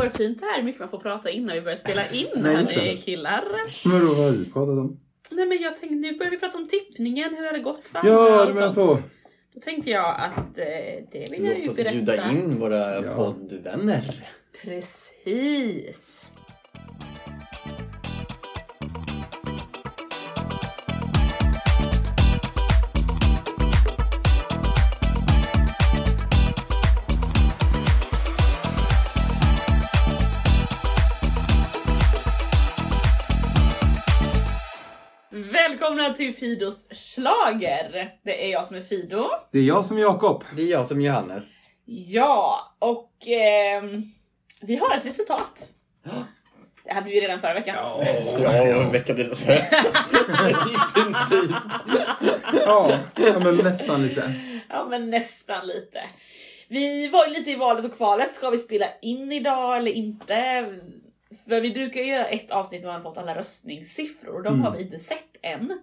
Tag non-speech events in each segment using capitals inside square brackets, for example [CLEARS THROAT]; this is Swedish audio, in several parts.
hårfint det här, mycket man får prata innan vi börjar spela in Nej, hörni killar. Men då, vad har vi pratat om? Nej men jag tänkte, nu börjar vi prata om tippningen, hur har det gått för Ja, du menar så. Då tänkte jag att eh, det vill jag Låt ju oss berätta. bjuda in våra Ja. poddvänner. Precis. Till Fidos slager. Det är jag som är Fido. Det är jag som är Jakob. Det är jag som är Johannes. Ja, och ehm, vi har ett resultat. [GASPS] Det hade vi ju redan förra veckan. Ja, veckan blir något I princip. Ja, ja men nästan lite. Ja, men nästan lite. Vi var ju lite i valet och kvalet. Ska vi spela in idag eller inte? För vi brukar ju göra ett avsnitt där man fått alla röstningssiffror och de Mm. har vi inte sett än.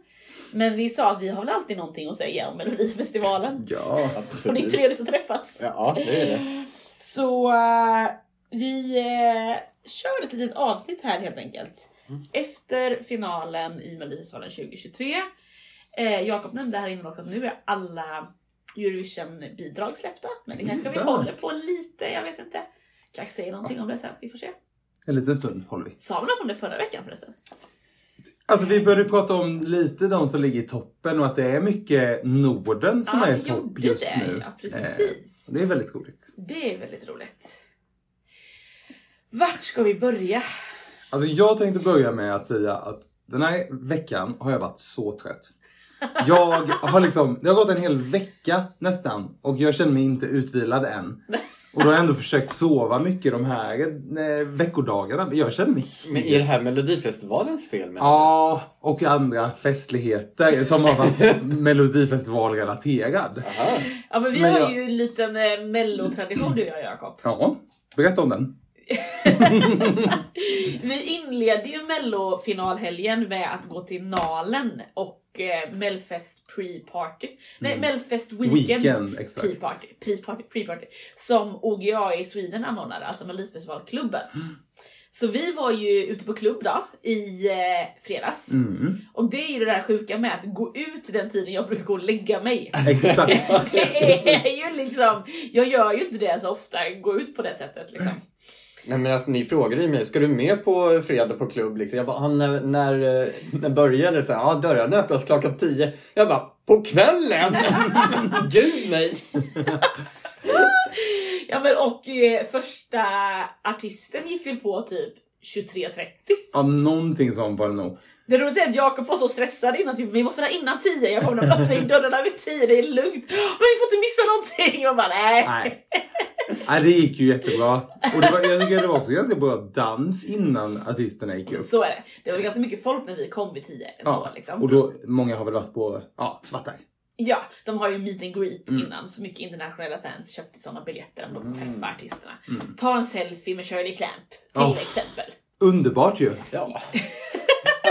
Men vi sa att vi har väl alltid någonting att säga om Melodifestivalen. Ja. Och det är Absolut. trevligt att träffas. Ja, det är det. Så eh, vi eh, kör ett litet avsnitt här helt enkelt. Mm. Efter finalen i Melodifestivalen 2023. Eh, Jakob nämnde här innan också att nu är alla Eurovision-bidrag släppta. Men det kanske vi håller på lite, jag vet inte. Kanske säger någonting om det sen, vi får se. En liten stund håller vi. Sa vi något om det förra veckan förresten? Alltså vi började prata om lite de som ligger i toppen och att det är mycket Norden som Ja, är i topp just det, nu. ja, precis. Eh, det är väldigt roligt. Det är väldigt roligt. Vart ska vi börja? Alltså jag tänkte börja med att säga att den här veckan har jag varit så trött. Jag har liksom, det har gått en hel vecka nästan och jag känner mig inte utvilad än. Och då har jag ändå försökt sova mycket de här eh, veckodagarna. Men jag känner mig Men är det här Melodifestivalens fel? Ja, och andra festligheter som har varit [LAUGHS] Melodifestivalrelaterad. Ja men vi Men har jag- ju en liten eh, mellotradition du och jag Jakob. Ja, berätta om den. [LAUGHS] Vi inledde ju mellofinalhelgen med att gå till Nalen och eh, Melfest pre-party. Nej, Mm. Melfest weekend. Weekend. Pre-party, pre-party, pre-party. Som OGA i Sweden anordnade, alltså Melodifestivalklubben. Mm. Så vi var ju ute på klubb då i eh, fredags. Mm, Och det är ju det där sjuka med att gå ut den tiden jag brukar gå och lägga mig. [LAUGHS] exakt. [LAUGHS] Det är ju liksom, jag gör ju inte det så ofta, gå ut på det sättet liksom. Nej men alltså ni frågade ju mig, ska du med på fredag på klubb? Liksom? Jag bara, ah, när, när, eh, när började det? Ja, dörrarna öppnas klockan 10. Jag bara, på kvällen? [LAUGHS] Gud nej! Ja men och eh, första artisten gick väl på typ 23.30. Ja, någonting sånt var det nog. Det är att Jakob var så stressad innan, typ, vi måste vara innan 10, jag kommer att öppna dörrarna vid 10, det är lugnt. Men vi får inte missa någonting! Och bara nej. Nej. Nej, det gick ju jättebra. Och det var, jag tycker det var också ganska bra dans innan artisterna gick upp. Så är det. Det var ganska mycket folk när vi kom vid 10 ändå Ja, liksom. och då, många har väl varit på, ja, där. Ja, de har ju meet and greet Mm. innan, så mycket internationella fans köpte sådana biljetter om de får Mm. träffa artisterna. Mm. Ta en selfie med Shirley Clamp till Oh. exempel. Underbart ju. Ja.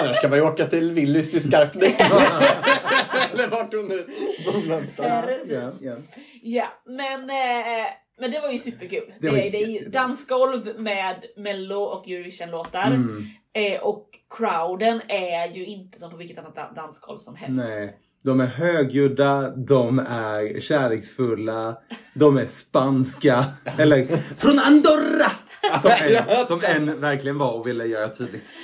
Annars kan man ju åka till Willys i Skarpnäck. [LAUGHS] Eller vart hon nu bor någonstans. Precis. Ja, ja. Ja, men, eh, men det var ju superkul. Det Det, var det, är ju dansgolv med mello och Eurovision-låtar. Mm, Eh, och crowden är ju inte som på vilket annat da- dansgolv som helst. nej. De är högljudda, de är kärleksfulla, de är spanska. [LAUGHS] Eller från Andorra! Som en, [LAUGHS] som en verkligen var och ville göra tydligt.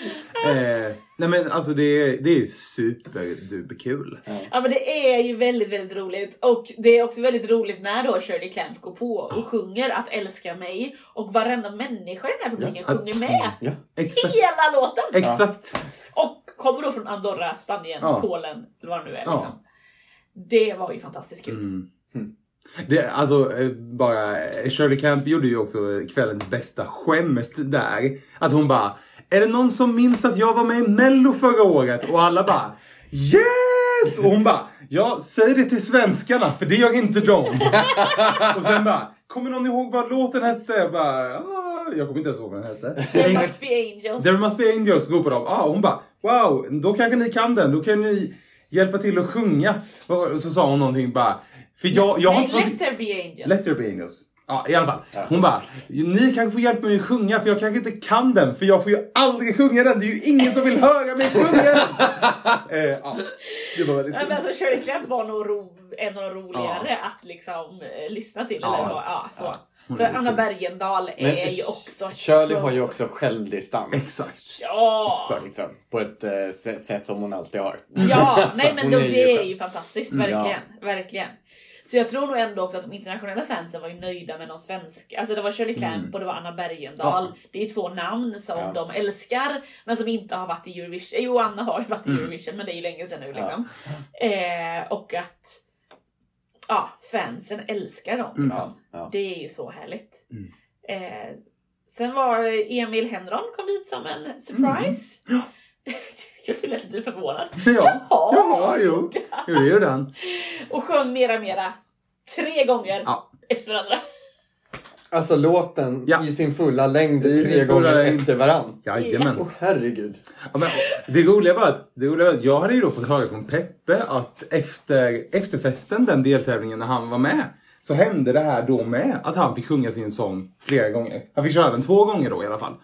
Eh, nej men alltså det är, det är superduperkul. Ja men det är ju väldigt, väldigt roligt. Och det är också väldigt roligt när då Shirley Clamp går på och sjunger att älska mig. Och varenda människa i den här publiken Ja. sjunger med. Ja. Exakt. Hela låten! Exakt. Och kommer då från Andorra, Spanien, Ja. Polen eller vad det nu är. Ja. Liksom. Det var ju fantastiskt kul. Mm. Mm. Det, alltså eh, bara, eh, Shirley Clamp gjorde ju också kvällens bästa skämt där. Att hon bara, är det någon som minns att jag var med i mello förra året? Och alla bara, yes! Och hon bara, ja säg det till svenskarna för det gör inte de. och sen bara, kommer någon ihåg vad låten hette? Jag bara, ah, jag kommer inte ens ihåg vad den hette. There must be angels. There must be angels, ropar de. Ah, hon bara, wow, då kanske ni kan den. Då kan ni hjälpa till att sjunga. Och så sa hon någonting bara, för jag, jag Nej, let there be angels. Let there be angels. Ja, i alla fall. Hon bara, ni kanske får hjälpa mig att sjunga för jag kanske inte kan den för jag får ju aldrig sjunga den. Det är ju ingen som vill höra mig sjunga den. [LAUGHS] eh, ja, det var väldigt men alltså Shirley Clamp var nog ro, en av de roligare att liksom eh, lyssna till. Ja. Eller, ja, så. Hon så Anna. Bergendahl är ju också... Shirley har ju också självdistans. Exakt. Ja! Så liksom, på ett eh, sä- sätt som hon alltid har. Ja, [LAUGHS] nej men då, är ju det är ju fantastiskt. Mm, Verkligen. verkligen. Så jag tror nog ändå också att de internationella fansen var ju nöjda med de svenska. Alltså det var Shirley Clamp och det var Anna Bergendahl. Ja. Det är två namn som Ja. de älskar men som inte har varit i Eurovision. Jo, Anna har ju varit i Mm. Eurovision men det är ju länge sedan nu Ja. liksom. Eh, och att ja, fansen älskar dem. Mm. Liksom. Ja, ja. Det är ju så härligt. Mm. Eh, sen var Emil Henron kom hit som en surprise. [LAUGHS] Mm. [LAUGHS] Jag blev lite förvånad. [LAUGHS] Ja, Jaha, ja jo. [LAUGHS] jo det gjorde han. Och sjöng mera mera tre gånger Ja. efter varandra. Alltså låten Ja. i sin fulla längd I tre gånger längd. efter varann. Jajamän. Åh herregud. Ja, men, det, roliga var att, det roliga var att jag hade ju då fått höra från Peppe att efter efterfesten, den deltävlingen när han var med, så hände det här då med. Att han fick sjunga sin sång flera gånger. Han fick köra den två gånger då i alla fall.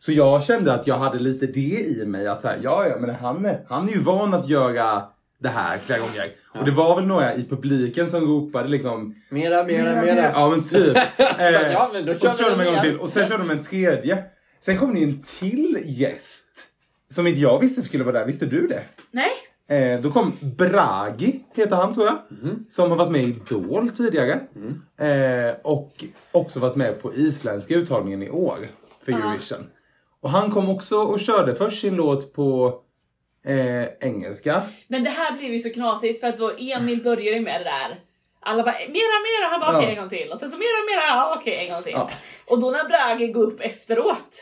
Så jag kände att jag hade lite det i mig att säga, ja ja men han är, han är ju van att göra det här flera gånger. Och det var väl några i publiken som ropade liksom Mera, mera, mera. Ja men typ. [LAUGHS] Eh, Ja, men då och kör så vi körde de en gång igen. till och sen körde de en tredje. Sen kom det en till gäst. Som inte jag visste skulle vara där. Visste du det? Nej, Eh, då kom Bragi, heter han tror jag. Mhm. Som har varit med i Idol tidigare. Mm. Eh, och också varit med på isländska uttagningen i år. För Ja. Eurovision. Och han kom också och körde först sin låt på eh, engelska. men det här blev ju så knasigt för att då Emil började ju med det där. Alla bara mera, mera, han bara okej Ja. en gång till. Och sen så mera, mera, ja okej en gång till. Ja. Och då när Brage går upp efteråt.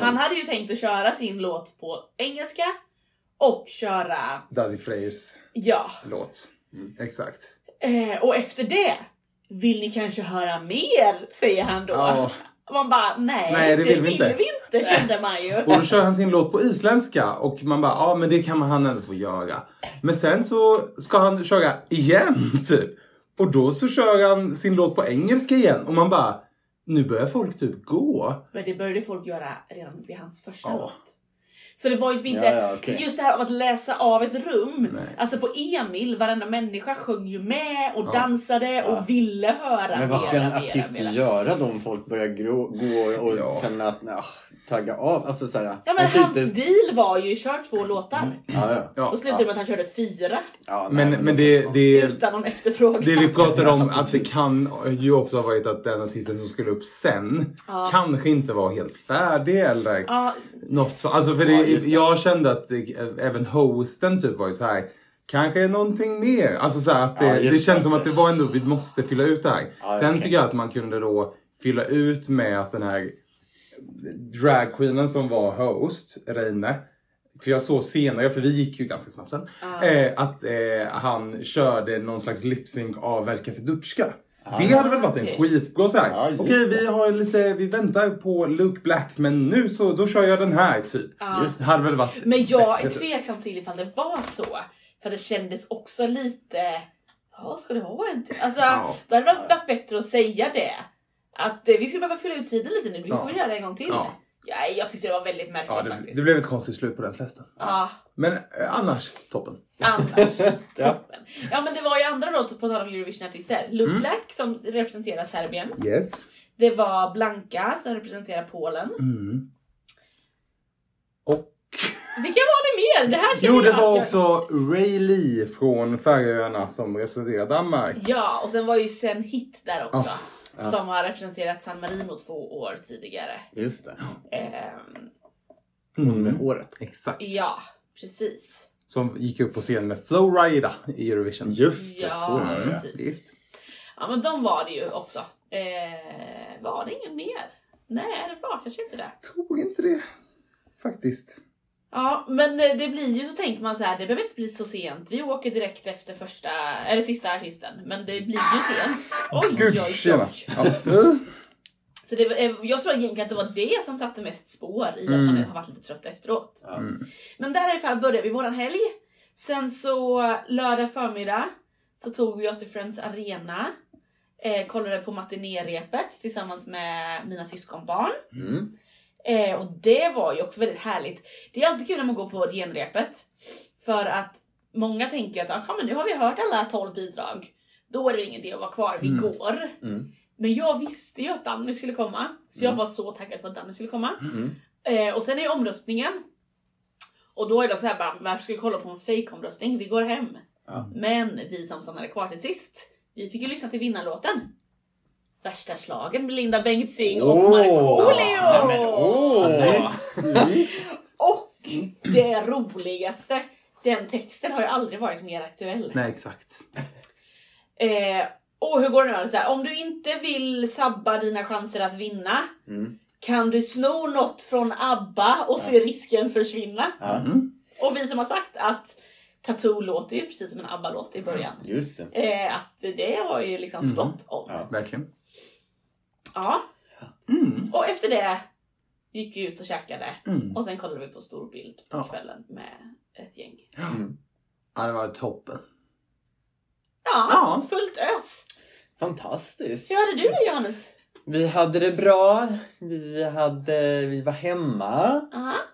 Han hade ju tänkt att köra sin låt på engelska och köra, Daddy Freyrs ja. låt. Mm. Exakt. Eh, och efter det, vill ni kanske höra mer? Säger han då. Ja. Man bara, nej, Nej, det vill vi inte. vi inte kände man ju. Och då kör han sin låt på isländska och man bara, ja men det kan man han ändå få göra. Men sen så ska han köra igen [LAUGHS] typ. Och då så kör han sin låt på engelska igen och man bara, nu börjar folk typ gå. Men det började folk göra redan vid hans första Ja. låt. Så det var ju inte, Ja, ja, okej. just det här av att läsa av ett rum. Nej. Alltså på Emil, varenda människa sjöng ju med och Ja. dansade Ja. och ville höra Men vad ska mera, en mera, artist mera. göra då om folk börjar grå, gå och Ja. känna att, ah, tagga av? Alltså såhär. Ja men hans inte- deal var ju kör två låtar. Ja, ja. Ja. Så slutade det med att han körde fyra ja Men, nej, men då det, det, utan någon efterfrågan. det vi pratade om [LAUGHS] att det kan ju också ha varit att den artisten som skulle upp sen Ja. kanske inte var helt färdig eller Ja, något så. Alltså för det, Jag kände att det, även hosten typ var ju så här. Kanske är någonting mer. Alltså så här att det, Ja, det känns som att det var ändå, vi måste fylla ut det här. Ja, Sen okej. tycker jag att man kunde då fylla ut med att den här dragqueenen som var host, Reine. För jag såg senare, för vi gick ju ganska snabbt sen. Ja. Eh, att eh, han körde någon slags lipsync av Verka Sedutska. Ah. Det hade väl varit Okej. en skitbra såhär. Ja, just Okej, vi har lite, vi väntar på Luke Black men nu så, då kör jag den här typ. ja. Just Det hade väl varit Men jag är bättre, typ. tveksam till ifall det var så. För det kändes också lite... Ja, ska det vara en till? Alltså, Ja. det hade varit, varit bättre att säga det. Att eh, vi skulle behöva fylla ut tiden lite nu, vi Ja. får göra det en gång till. Ja. Ja, jag tyckte det var väldigt märkligt Ja, det, faktiskt. det blev ett konstigt slut på den festen. Ja, Men eh, annars, toppen. annars. [LAUGHS] Ja. Toppen. Ja men det var ju andra då, på tal om Eurovision-artister. Luke Mm. Som representerar Serbien. Yes. Det var Blanka som representerar Polen. Mm. Och... [LAUGHS] Vilka var det mer? Det här Jo, det var också Ray Lee från Färöarna som representerar Danmark. Ja, och sen var ju Sen Hit där också. Oh, ja. Som har representerat San Marino två år tidigare. Just det. Ehm, Hon med Mm. håret. Exakt. ja, precis. Som gick upp på scen med Flowrida i Eurovision. Just det, Ja, så var det. precis. Visst. Ja men de var det ju också. Eh, var det ingen mer? Nej, det var kanske inte det. Tror inte det. Faktiskt. Ja, men eh, det blir ju så tänker man så här, det behöver inte bli så sent. Vi åker direkt efter första, eller sista artisten. Men det blir ju sent. Oj, Gud, oj, oj. Så det, var- eh, jag tror egentligen att det var det som satte mest spår i att Mm. man har varit lite trött efteråt. Mm. Men där i alla fall började vi våran helg. Sen så lördag förmiddag så tog vi oss till Friends Arena. Eh, kollade på matinérepet tillsammans med mina syskonbarn. Mm. Eh, och det var ju också väldigt härligt. Det är alltid kul när man går på genrepet. För att många tänker att ah, men nu har vi hört alla 12 bidrag. Då är det ingen idé att vara kvar, vi Mm. går. Mm. Men jag visste ju att Danny skulle komma. Så jag Mm. var så taggad på att Danny skulle komma. Mm. Eh, och sen är ju omröstningen. Och då är det också såhär bara, varför ska vi kolla på en fake-omröstning? Vi går hem. Ja. Men vi som stannade kvar till sist, vi fick ju lyssna till vinnarlåten. Värsta slagen med Linda Bengtzing och! Markoolio! Ja, men, åh! Och det roligaste, den texten har ju aldrig varit mer aktuell. Nej, exakt. Eh, och hur går det nu? Så här, om du inte vill sabba dina chanser att vinna Mm. kan du sno något från ABBA och se risken försvinna. Mm. Och vi som har sagt att Tattoo låter ju precis som en ABBA-låt i början. just det. Eh, att det har ju liksom Mm. stått om. Ja. Verkligen. Ja. Mm. Och efter det gick vi ut och käkade. Mm. Och sen kollade vi på stor bild på Ja. kvällen med ett gäng. Mm. Ja, det var toppen. Ja, Ja. fullt ös. Fantastiskt. Hur hade du det Johannes? Vi hade det bra. Vi, hade, vi var hemma.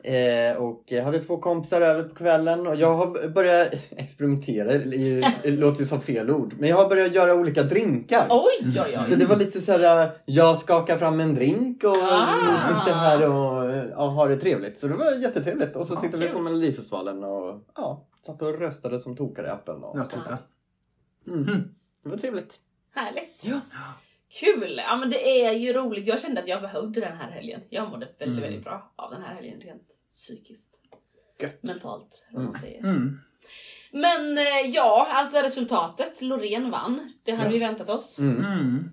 Eh, och hade två kompisar över på kvällen och jag har börjat experimentera, [LAUGHS] det låter ju som fel ord, men jag har börjat göra olika drinkar. Oj, oj, Så oj. det var lite så här, jag skakar fram en drink och Ah. ni sitter här och, och har det trevligt. Så det var jättetrevligt. Och så tittade vi kul. på Melodifestivalen och ja, satt och röstade som tokare i appen. Och Ja, så. där. Mm. Det var trevligt. Härligt. Ja. Kul! Ja men det är ju roligt. Jag kände att jag behövde den här helgen. Jag mådde väldigt, Mm. väldigt bra av den här helgen rent psykiskt. Gött. Mentalt, vad man Mm. säger. Mm. Men eh, ja, alltså resultatet. Loreen vann. Det hade Ja. vi väntat oss. Mm. Mm.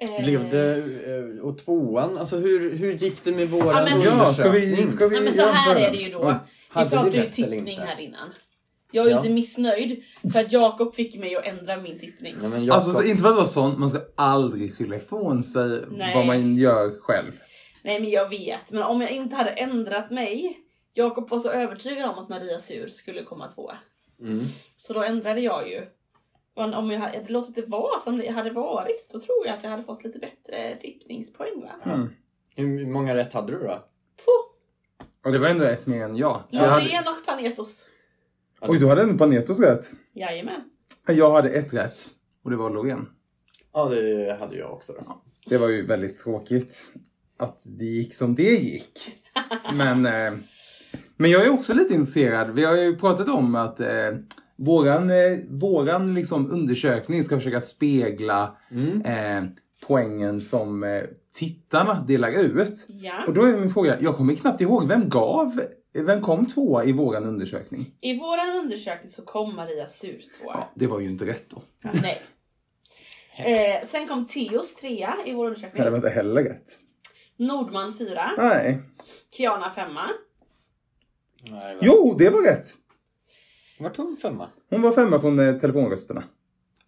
Eh, Blev det, eh, och tvåan, alltså hur, hur gick det med våran Ja, men- Ja, ska vi... undersökning? Ska vi Ja, men så här är det ju då. Oj. Vi Hade vi pratade ju tippning här innan. Jag är Ja. lite missnöjd för att Jakob fick mig att ändra min tippning. Men jag Alltså så, inte för att vara sån, man ska aldrig skylla ifrån sig Nej. vad man gör själv. Nej men jag vet, men om jag inte hade ändrat mig. Jakob var så övertygad om att Maria Sur skulle komma tvåa. Mm. Så då ändrade jag ju. Och om jag hade låtit det vara som det hade varit, då tror jag att jag hade fått lite bättre tippningspoäng va? Mm. Hur många rätt hade du då? Två! Och det var ändå ett mer än jag. jag hade... Loreen och Panetos. Oj, du hade ändå Panetos rätt. Jajamän. Jag hade ett rätt. Och det var Loreen. Ja, det hade jag också då. Det var ju väldigt tråkigt att det gick som det gick. [LAUGHS] Men, eh, men jag är också lite intresserad. Vi har ju pratat om att eh, våran, eh, våran liksom undersökning ska försöka spegla Mm. eh, poängen som eh, tittarna delar ut. Ja. Och då är min fråga, jag kommer knappt ihåg, vem gav, vem kom tvåa i våran undersökning? I våran undersökning så kom Maria Sur tvåa. Ja, det var ju inte rätt då. Nej. [LAUGHS] Eh, sen kom Theos trea i vår undersökning. Det var inte heller rätt. Nordman fyra. Nej. Kiana femma. Nej? Jo, det var rätt! Vart hon femma? Hon var femma från eh, telefonrösterna.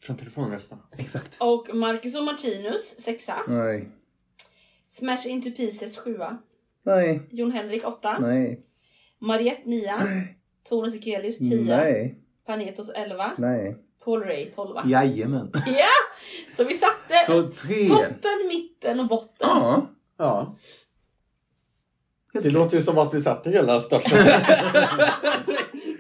Från telefonrösten. Exakt. Och Marcus och Martinus sexa. Nej. Smash Into Pieces sjua. Nej. Jon Henrik åtta. Nej. Mariette nia. Tone Sekelius tia. Nej. Panetos elva. Nej. Paul Ray tolva. Jajamän. [LAUGHS] Ja! Så vi satte Så tre. toppen, mitten och botten. Ja. Ja. Det låter ju som att vi satte hela starten. [LAUGHS]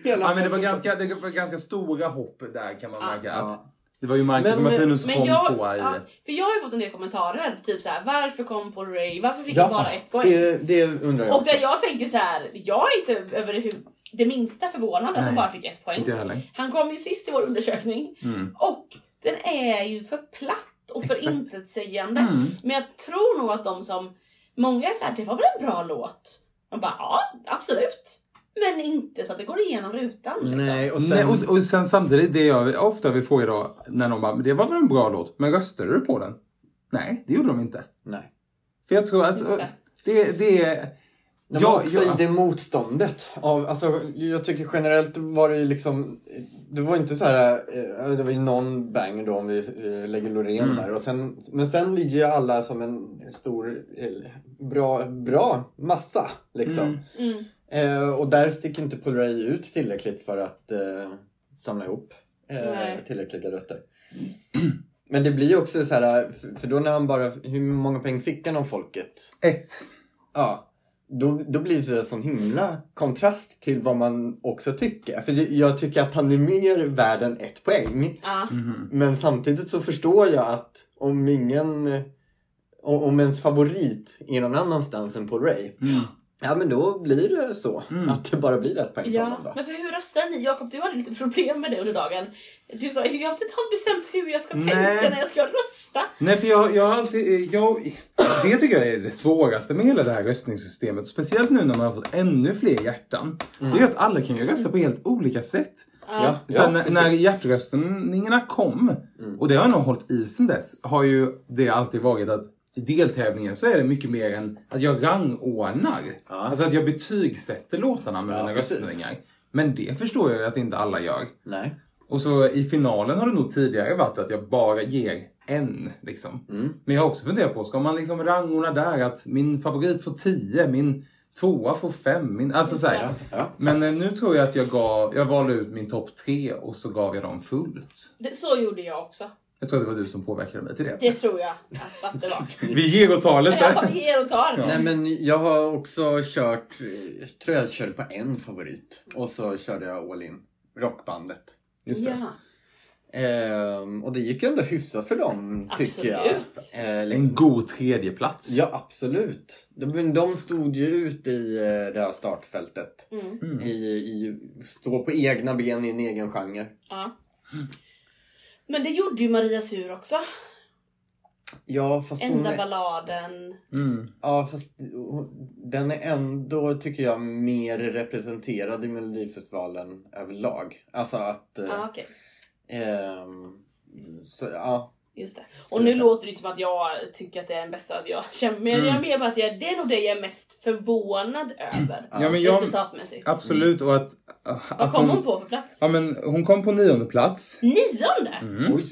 hela ja, men det var, ganska, det var ganska stora hopp där kan man märka. Ja. Att det var ju Marcus Men- och Martinus som kom jag, tvåa i... ja, för jag har ju fått en del kommentarer. Typ så här, varför kom Paul Ray? Varför fick Ja, han bara ett poäng? det, det undrar jag Och också. där jag tänker så här, jag är inte över det, det minsta förvånad att han bara fick ett poäng. Inte jag heller. Han kom ju sist i vår undersökning Mm. och den är ju för platt och för Exakt. intetsägande. Mm. Men jag tror nog att de som, många är såhär, det var väl en bra låt? Man bara, ja absolut. Men inte så att det går igenom rutan. Liksom. Nej, och sen... Nej, och, och sen samtidigt, det jag ofta vill fråga då, när någon bara, "Men det var väl en bra låt, men röstade du på den? Nej, det gjorde de inte. Nej. För jag tror att det. det, det är... Men Ja, också ja. i det motståndet. Av, alltså, jag tycker generellt var det ju liksom... Det var inte så här... eh, Det var ju någon bang då om vi eh, lägger Loreen Mm. där. Och sen, men sen ligger ju alla som en stor, eh, bra, bra massa. Liksom. Mm. Mm. Eh, och där sticker inte Paul Ray ut tillräckligt för att eh, samla ihop eh, tillräckliga röster. Men det blir ju också så här, för- för då när han bara, hur många poäng fick han av folket? Ett. Ja. Då, då blir det så här sån himla kontrast till vad man också tycker. För jag tycker att han är mer värd än ett poäng. Ja. Men samtidigt så förstår jag att om ingen, om om ens favorit är någon annanstans än Paul Ray. Mm. Ja men då blir det så. Mm. Att det bara blir ett poäng på Ja, honom då. men för hur röstar ni? Jakob, du hade lite problem med det under dagen. Du sa, jag har inte bestämt hur jag ska Nej. tänka när jag ska rösta. Nej, för jag, jag har alltid... Jag, det tycker jag är det svåraste med hela det här röstningssystemet. Speciellt nu när man har fått ännu fler hjärtan. Det är att alla kan ju rösta på helt olika sätt. Ja, Sen ja, när- när hjärtröstningarna kom, och det har nog hållit i sen dess, har ju det alltid varit att deltävlingen så är det mycket mer än att jag rangordnar. Ja. Alltså att jag betygsätter låtarna med Ja, mina precis. röstningar. Men det förstår jag ju att inte alla gör. Nej. Och så i finalen har det nog tidigare varit att jag bara ger en. Liksom. Mm. Men jag har också funderat på, ska man liksom rangordna där att min favorit får 10, min tvåa får 5, min... Alltså så. Ja, ja. Men eh, nu tror jag att jag gav, jag valde ut min topp tre och så gav jag dem fullt. Det, så gjorde jag också. Jag tror att det var du som påverkade mig till det. Det tror jag att, det var. [LAUGHS] Vi ger och tar lite. Ja, vi ger och tar. Ja. Nej men jag har också kört, jag tror jag körde på en favorit. Och så körde jag all in. Rockbandet. Just det. Ja. Ehm, och det gick ju ändå hyfsat för dem tycker jag. Absolut. Eh, liksom- En god tredjeplats. Ja absolut. De, de stod ju ut i eh, det här startfältet. Mm. Mm. I, i, stå på egna ben i en egen genre. Ja. Men det gjorde ju Maria Sur också. Ja fast Enda är, balladen. Mm. ja, fast den är ändå tycker jag mer representerad i Melodifestivalen överlag. Alltså att... eh, Ja, okej. ehm, så, ja. Just det. Och nu låter det som att jag tycker att det är den bästa. att Jag känner, men Mm. jag på att jag, det är nog det jag är mest förvånad över. Ja, men jag, Resultatmässigt. absolut och att... Vad att kom hon på för plats? Ja men hon kom på nionde plats. Nionde? Mm. Oj.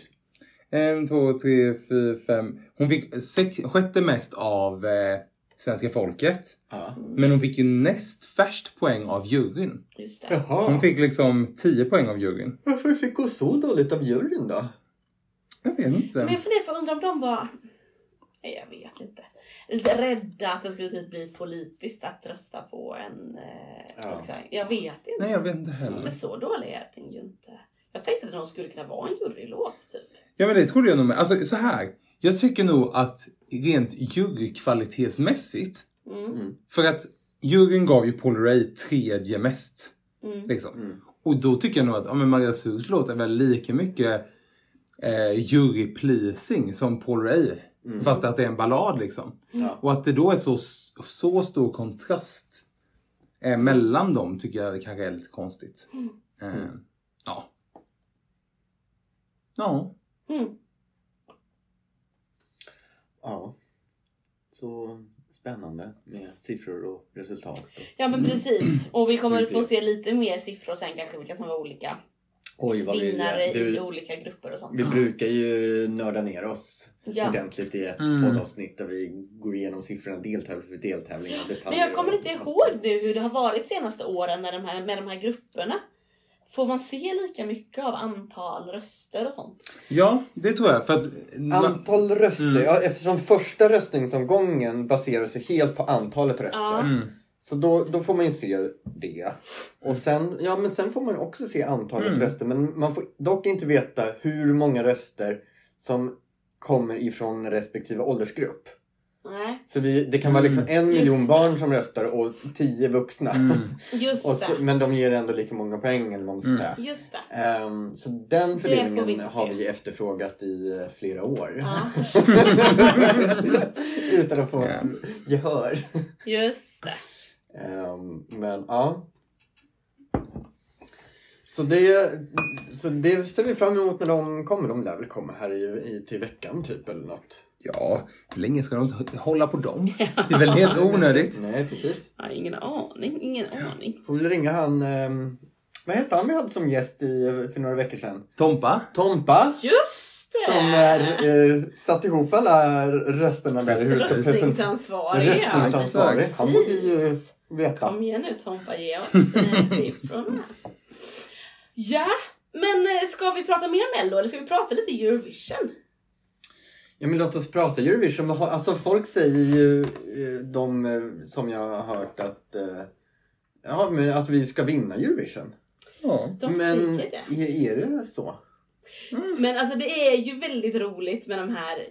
En, två, tre, fyra, fem. Hon fick sex, sjätte mest av eh, svenska folket. Ja. Men hon fick ju näst färst poäng av juryn. Just det. Hon Jaha. fick liksom 10 poäng av juryn. Varför fick hon så dåligt av juryn då? Jag vet inte. Men jag funderar på, undrar om de var... Nej, jag vet inte. Lite rädda att det skulle typ bli politiskt att rösta på en... Eh, Ja. Ukraina. Jag vet inte. Nej jag vet inte För heller. så dålig är den ju inte. Jag tänkte att de skulle kunna vara en jurylåt typ. Ja men det trodde jag nog med. Alltså så här. Jag tycker nog att rent jurykvalitetsmässigt. Mm. För att juryn gav ju Paul Ray tredje mest. Mm. Liksom. Mm. Och då tycker jag nog att ja, men Maria Surs låt är väl lika mycket eh, jury-pleasing som Paul Ray. Mm. Fast att det är en ballad liksom. Ja. Och att det då är så, så stor kontrast eh, mellan dem tycker jag kanske är lite konstigt. Eh, ja. Ja. Mm. ja. Så spännande med siffror och resultat. Och... Ja men precis. Och vi kommer få se lite mer siffror sen kanske vilka som var olika Oj vad vi, vinnare i vi, olika grupper och sånt. vi brukar ju nörda ner oss Ja. ordentligt i ett Mm. poddavsnitt där vi går igenom siffrorna deltävling för deltävling. Men jag kommer och- inte ihåg nu hur det har varit senaste åren när de här, med de här grupperna. Får man se lika mycket av antal röster och sånt? ja, det tror jag. För att, Antal röster, Mm. ja, eftersom första röstningsomgången baserar sig helt på antalet röster. Ja. mm. Så då, då får man ju se det. Och sen, ja, men sen får man också se antalet Mm. röster. Men man får dock inte veta hur många röster som kommer ifrån respektive åldersgrupp. Nej, Så vi, det kan vara liksom en Just miljon barn som röstar och tio vuxna. Mm. [LAUGHS] just och så, det. men de ger ändå lika många poäng eller vad man ska Mm. säga. Just det. Ehm, så den vi fördelningen inte har vi efterfrågat i eh, flera år. Ja, [LAUGHS] Utan att få Ja. gehör. just det. Ehm, men ja. Så det, så det ser vi fram emot när de kommer. De lär väl komma här i, i, till veckan typ eller något. Ja, hur länge ska de hålla på dem? Det är väl helt [LAUGHS] onödigt. Nej precis. Har ingen aning, ingen aning. Får väl ringa han, ehm, vad hette han vi hade som gäst i, för några veckor sedan? Tompa? Tompa. Just det! Som är, eh, satt ihop alla rösterna där. i Röstningsansvariga. Röstningsansvarig. Exakt. Han borde ju veta. Kom igen nu Tompa, ge oss eh, siffrorna. Ja, men eh, ska vi prata mer Mello eller ska vi prata lite Eurovision? Ja men låt oss prata Eurovision. Alltså folk säger ju, eh, de eh, som jag har hört att, eh, ja, men att vi ska vinna Eurovision. Ja. De men säger det. Är, är det så? Men alltså det är ju väldigt roligt med de här,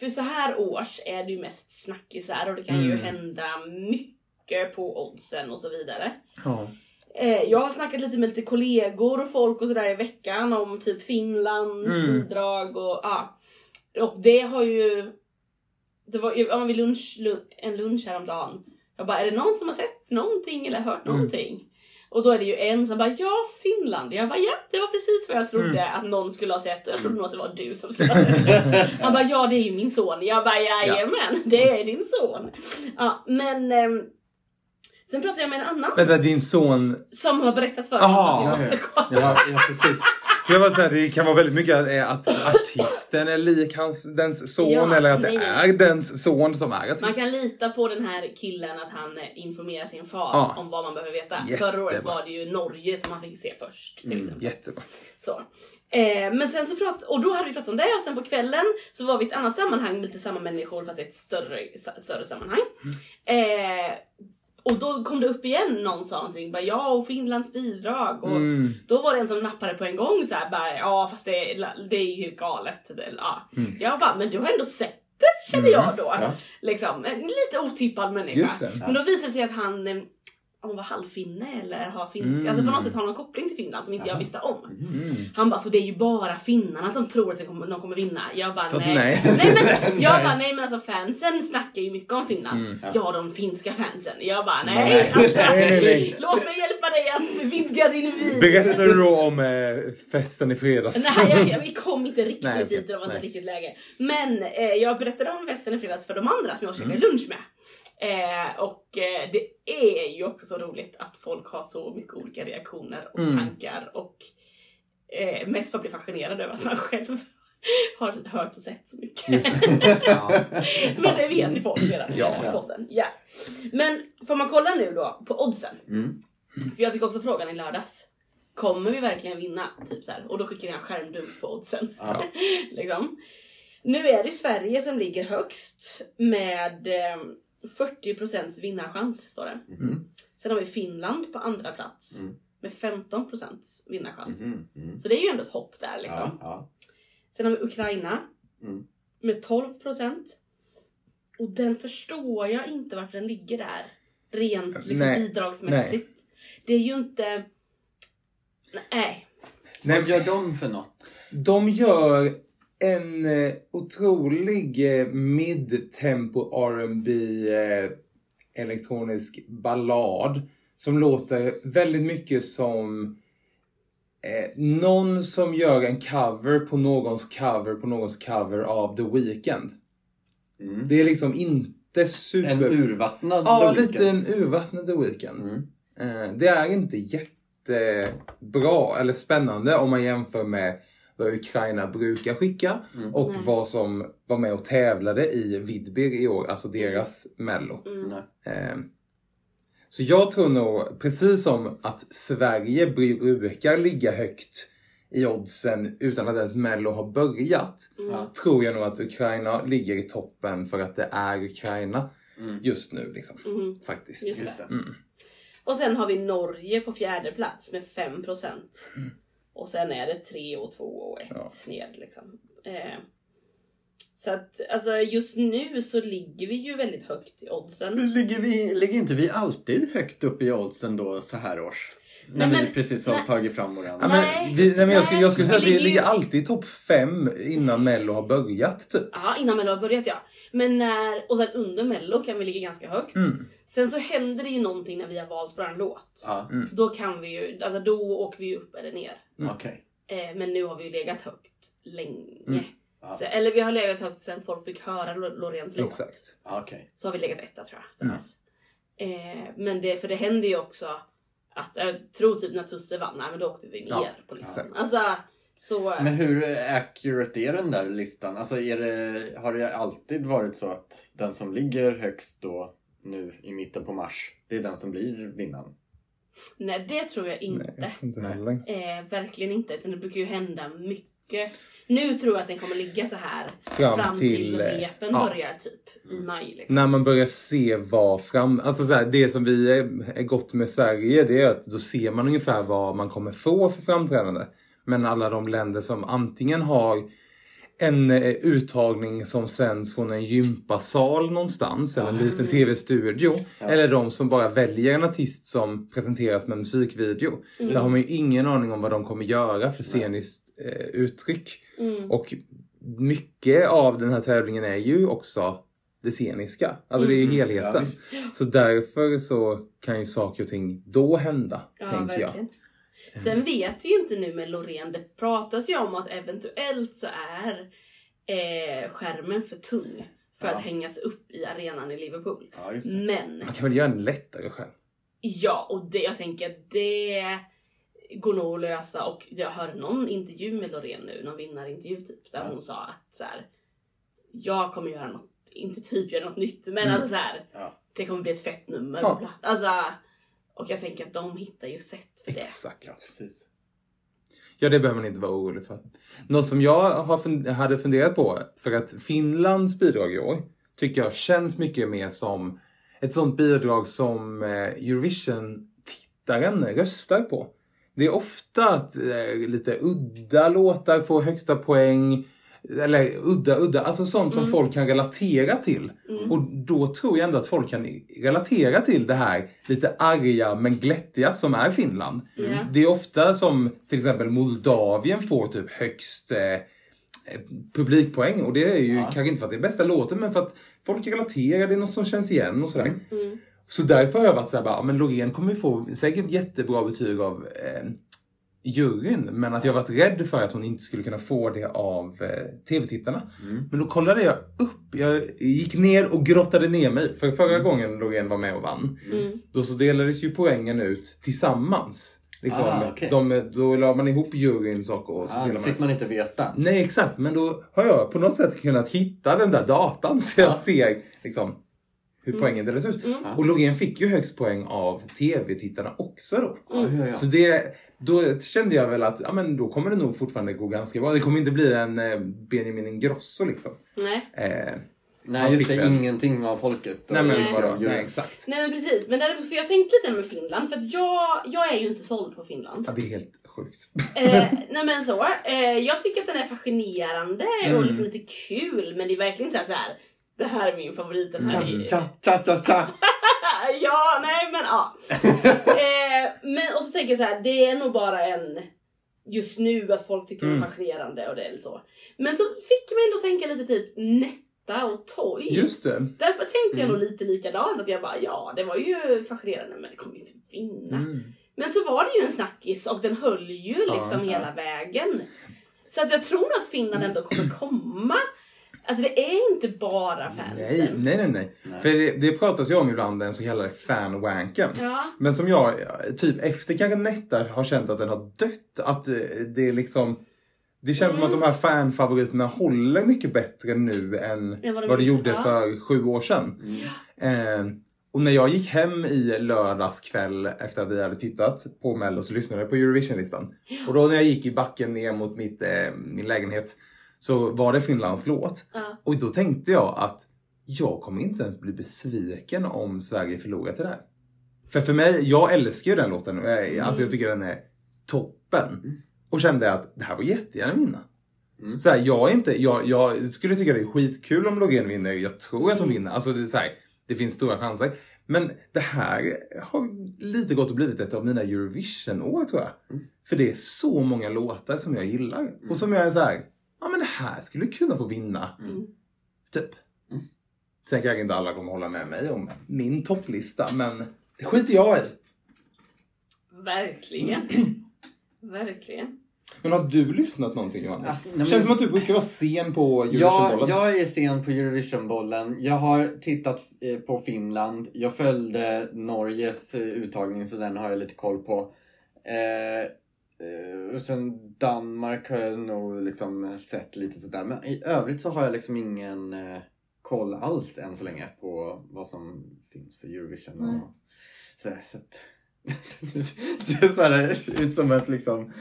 för så här års är det ju mest snackisar och det kan ju Mm. hända mycket på oddsen och så vidare. Ja. Eh, jag har snackat lite med lite kollegor och folk och sådär i veckan om typ Finlands Mm. bidrag och ja. Och det har ju... Det var ja, men vid lunch, lu- en lunch häromdagen. Jag bara, är det någon som har sett någonting eller hört Mm. någonting? Och då är det ju en som bara, ja Finland. Jag bara, ja det var precis vad jag trodde Mm. att någon skulle ha sett och jag trodde nog att det var du som skulle ha sett det. [LAUGHS] Han bara, ja det är ju min son. Jag bara, jajamän det är din son. Ja, men ehm, sen pratade jag med en annan Vänta, din son... som har berättat för mig att vi ja, måste ja. kolla. Ja, ja precis. Jag var så här, det kan vara väldigt mycket att, eh, att artisten är lik hans, dens son Ja, eller att det nej, är dens son som är artist. Man kan lita på den här killen att han eh, informerar sin far Ja. om vad man behöver veta. Jättebra. Förra året var det ju Norge som man fick se först. Till Mm, exempel. Jättebra. Så. Eh, men sen så prat, och då hade vi pratat om det och sen på kvällen så var vi i ett annat sammanhang med lite samma människor fast i ett större, större sammanhang. Eh, och då kom det upp igen, någon sa någonting, bara ja och Finlands bidrag och Mm. då var det en som nappade på en gång så här, bara, ja fast det, är- det är ju helt galet. Ja. Mm. Jag bara, men du har ändå sett det känner jag då. Ja. Liksom, en lite otippad människa. Men då visade det sig att han han var halvfinne eller har finska, Mm. alltså på något sätt har någon koppling till Finland som inte jag Jaha. visste om. Mm. Han bara, så det är ju bara finnarna som tror att de kommer, de kommer vinna. Jag bara, Fast nej. nej. nej, men, [LAUGHS] jag Nej. bara, nej men alltså fansen snackar ju mycket om Finland. Mm. Ja, de finska fansen. Jag bara, nej. Nej. Alltså. [LAUGHS] Låt mig hjälpa dig att vidga din vy. Berättade du då om eh, festen i fredags? Nej, jag, jag, vi kom inte riktigt Nej, dit, det var inte riktigt läge. Men eh, jag berättade om festen i fredags för de andra som jag käkade Mm. lunch med. Eh, och eh, det är ju också så roligt att folk har så mycket olika reaktioner och Mm. tankar och eh, mest för att bli fascinerad över att man själv [LAUGHS] har hört och sett så mycket. [LAUGHS] Ja. Men det vet ju folk redan i Ja. podden. Ja. Men får man kolla nu då på oddsen? Mm. För jag fick också frågan i lördags. Kommer vi verkligen vinna? Typ så här. Och då skickade jag en skärmdump på oddsen. Ja. [LAUGHS] liksom. Nu är det Sverige som ligger högst med eh, 40% vinnarchans står det. Mm. Sen har vi Finland på andra plats Mm. med 15% vinnarchans. Mm. Mm. Så det är ju ändå ett hopp där liksom. Ja, ja. Sen har vi Ukraina Mm. med 12%. Och den förstår jag inte varför den ligger där. Rent liksom, Nej. bidragsmässigt. Det är ju inte... Nej. Nej, Vad gör de för något? De gör en eh, otrolig eh, mid-tempo R&B eh, elektronisk ballad som låter väldigt mycket som eh, någon som gör en cover på någons cover på någons cover av The Weeknd. Mm. Det är liksom inte super... En urvattnad Ja, The lite Weeknd. en urvattnad The Weeknd. Mm. Eh, Det är inte jättebra eller spännande om man jämför med vad Ukraina brukar skicka Mm. och Nej. vad som var med och tävlade i Vidbir i år, alltså deras mello. Mm. Eh, Så jag tror nog, precis som att Sverige brukar ligga högt i oddsen utan att ens mello har börjat, Mm. Tror jag nog att Ukraina ligger i toppen för att det är Ukraina Mm. just nu liksom. Mm. Faktiskt. Just Just det. Mm. Och sen har vi Norge på fjärde plats med 5%. Mm. Och sen är det 3 och 2 och 1 Ja. ner liksom. Eh, så att alltså just nu så ligger vi ju väldigt högt i oddsen. Ligger, vi, ligger inte vi alltid högt upp i oddsen då så här års? När Nej, vi men- precis har nej. tagit fram våran... Ja, Nej, men, vi, nej, men jag, skulle, jag skulle säga att vi ligger alltid i topp fem innan Mello har börjat. Typ. Ja, innan Mello har börjat ja. Men när, och sen under Mello kan vi ligga ganska högt. Mm. Sen så händer det ju någonting när vi har valt våran låt. Ja, Då kan vi ju, alltså då åker vi ju upp eller ner. Mm. okej. Eh, men nu har vi ju legat högt länge. Mm. Ja. Så, eller vi har legat högt sen folk fick höra Lo- Loreens låt. Exakt. Ja, okej. Så har vi legat etta tror jag. sen Mm. dess. Eh, men det, för det händer ju också att, jag tror typ när Tusse vann, nej men då åkte vi ner Ja, på listan. Alltså, så... Men hur accurate är den där listan? Alltså är det, har det alltid varit så att den som ligger högst då nu i mitten på mars, det är den som blir vinnaren? Nej det tror jag inte. Nej, jag tror inte. Eh, verkligen inte. Utan det brukar ju hända mycket. Nu tror jag att den kommer ligga så här Fram till, till, eh, repen ja. börjar typ i maj. Liksom. När man börjar se vad fram... Alltså så här, det som vi är, är gott med Sverige det är att då ser man ungefär vad man kommer få för framträdande. Men alla de länder som antingen har en eh, uttagning som sänds från en gympasal någonstans eller en liten tv-studio. Ja. Eller de som bara väljer en artist som presenteras med musikvideo. Där har man ju ingen aning om vad de kommer göra för sceniskt eh, uttryck. Mm. Och mycket av den här tävlingen är ju också det sceniska. Alltså det är ju Ja, helheten. visst. så därför så kan ju saker och ting då hända, Ja, tänker jag. Sen vet vi ju inte nu med Loreen, det pratas ju om att eventuellt så är eh, skärmen för tung för Ja. att hängas upp i arenan i Liverpool. Ja. Men Man kan väl göra en lättare själv? ja, och det, jag tänker att det går nog att lösa och jag hörde någon intervju med Loreen nu, någon vinnarintervju typ, där Ja. hon sa att så här, jag kommer göra något, inte typ göra något nytt, men Mm. alltså så här, Ja. det kommer bli ett fett nummer. Ja. Alltså, och jag tänker att de hittar ju sätt för det. Exakt. Ja, precis. Ja, det behöver man inte vara orolig för. Något som jag har fun- hade funderat på, för att Finlands bidrag i år tycker jag känns mycket mer som ett sånt bidrag som eh, Eurovision-tittaren röstar på. Det är ofta att eh, lite udda låtar får högsta poäng. Eller udda, udda, alltså sånt som Mm. folk kan relatera till. Mm. Och då tror jag ändå att folk kan relatera till det här lite arga men glättiga som är Finland. Ja. Det är ofta som till exempel Moldavien får typ högst eh, eh, publikpoäng och det är ju Ja. kanske inte för att det är bästa låten men för att folk relaterar, det är något som känns igen och sådär. Mm. Mm. Så därför har jag varit såhär bara, men Loreen kommer ju få säkert jättebra betyg av eh, juryn men att jag varit rädd för att hon inte skulle kunna få det av eh, tv-tittarna. Mm. Men då kollade jag upp, jag gick ner och grottade ner mig för förra gången Loreen var med och vann. Mm. Då så delades ju poängen ut tillsammans. Liksom, Ah, okej. de, då la man ihop juryns och, och så delade det man fick man inte veta. Nej exakt, men då har jag på något sätt kunnat hitta den där datan så jag Ja. ser liksom hur Mm. poängen delas ut. Mm. Och Loreen fick ju högst poäng av tv-tittarna också då. Ja. Så det, då kände jag väl att ja, men då kommer det nog fortfarande gå ganska bra. Det kommer inte bli en eh, Benjamin Ingrosso liksom. Nej. Eh, Nej, just det. Ingenting av folket. nej men Nej. bara, nej exakt. Nej men precis, men därför, för jag tänkte lite med Finland för att jag, jag är ju inte såld på Finland. Ja, det är helt sjukt. eh, [LAUGHS] nej men så, eh, jag tycker att den är fascinerande Mm. och liksom lite kul men det är verkligen inte så här, så här det här är min favorit. Den här är... Cha, cha, cha, cha. ja, nej men ja. [LAUGHS] eh, men, och så tänker jag så här, det är nog bara en just nu att folk tycker den är Mm. fascinerande och det är så. Men så fick mig ändå tänka lite typ Netta och Toy. Just det. Därför tänkte jag Mm. nog lite likadant att jag bara ja det var ju fascinerande men det kommer ju inte vinna. Mm. Men så var det ju en snackis och den höll ju liksom ja. hela vägen. Så att jag tror att Finland ändå kommer komma. Alltså det är inte bara fansen. Nej, nej, nej, nej. Nej. För det, det pratas ju om ibland den så kallade fanwanken. Ja. Men som jag, typ efter kanske Netta har känt att den har dött. Att det, det är liksom... Det känns som att de här fanfavoriterna håller mycket bättre nu än Än vad de vad gjorde, ja. för sju år sedan. Mm. Eh, och när jag gick hem i lördags kväll efter att vi hade tittat på Mello så lyssnade jag på Eurovisionlistan. Och då när jag gick i backen ner mot mitt, eh, min lägenhet så var det Finlands låt. Ja. Och då tänkte jag att jag kommer inte ens bli besviken om Sverige förlorar till det här. För för mig, jag älskar ju den låten. jag- Alltså jag tycker den är toppen. Och kände att det här var jättegärna vinna. Mm. Så här, jag, är inte, jag, jag skulle tycka det är skitkul om Loreen vinner. Jag tror att hon vinner. Alltså det, är så här, det finns stora chanser. Men det här har lite gått och blivit ett av mina Eurovision-år tror jag. Mm. För det är så många låtar som jag gillar. Och som jag är så här, ja men det här skulle kunna få vinna. Mm. Typ. Mm. Sen kanske inte alla kommer hålla med mig om min topplista, men det skiter jag i. Verkligen. [CLEARS THROAT] Verkligen. Men har du lyssnat någonting Johannes? Alltså, nej, men- Känns som att du brukar vara sen på Ja, Eurovisionbollen. jag är sen på Eurovisionbollen. Jag har tittat eh, på Finland. Jag följde Norges eh, uttagning så den har jag lite koll på. Eh, och sen Danmark har jag nog liksom sett lite sådär. Men i övrigt så har jag liksom ingen eh, koll alls än så länge på vad som finns för Eurovision. Nej. Och sådär, så att, [LAUGHS] Det ser ut som ett liksom...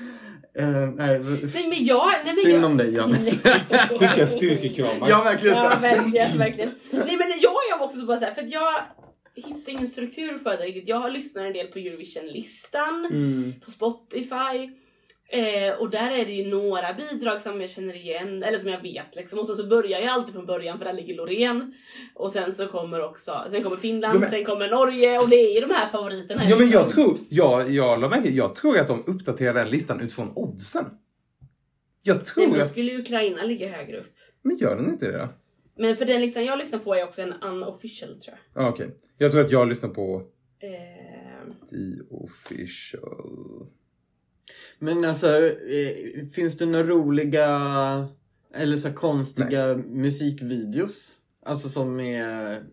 Eh, nej, Nej men jag... Nej, men synd jag, om dig Johannes. [LAUGHS] Skicka styrkekramar. Ja, verkligen. Ja verkligen, verkligen. Nej men jag är också bara såhär, för att jag hittar ingen struktur för det riktigt. Jag har lyssnat en del på Eurovision-listan, Mm. på Spotify. Eh, och där är det ju några bidrag som jag känner igen, eller som jag vet liksom. Och så, så börjar jag alltid från början för där ligger Loreen. Och sen så kommer också, sen kommer Finland, Jo, men- sen kommer Norge och det är ju de här favoriterna. Ja men jag tror, jag, jag, la jag tror att de uppdaterar den listan utifrån oddsen. Jag Nej, tror men då skulle ju Ukraina ligga högre upp. Men gör den inte det då? Men för den listan jag lyssnar på är också en unofficial tror jag. Ja, Okej. Jag tror att jag lyssnar på Eh, The Official. Men alltså, eh, finns det några roliga eller så konstiga musikvideos? Alltså som är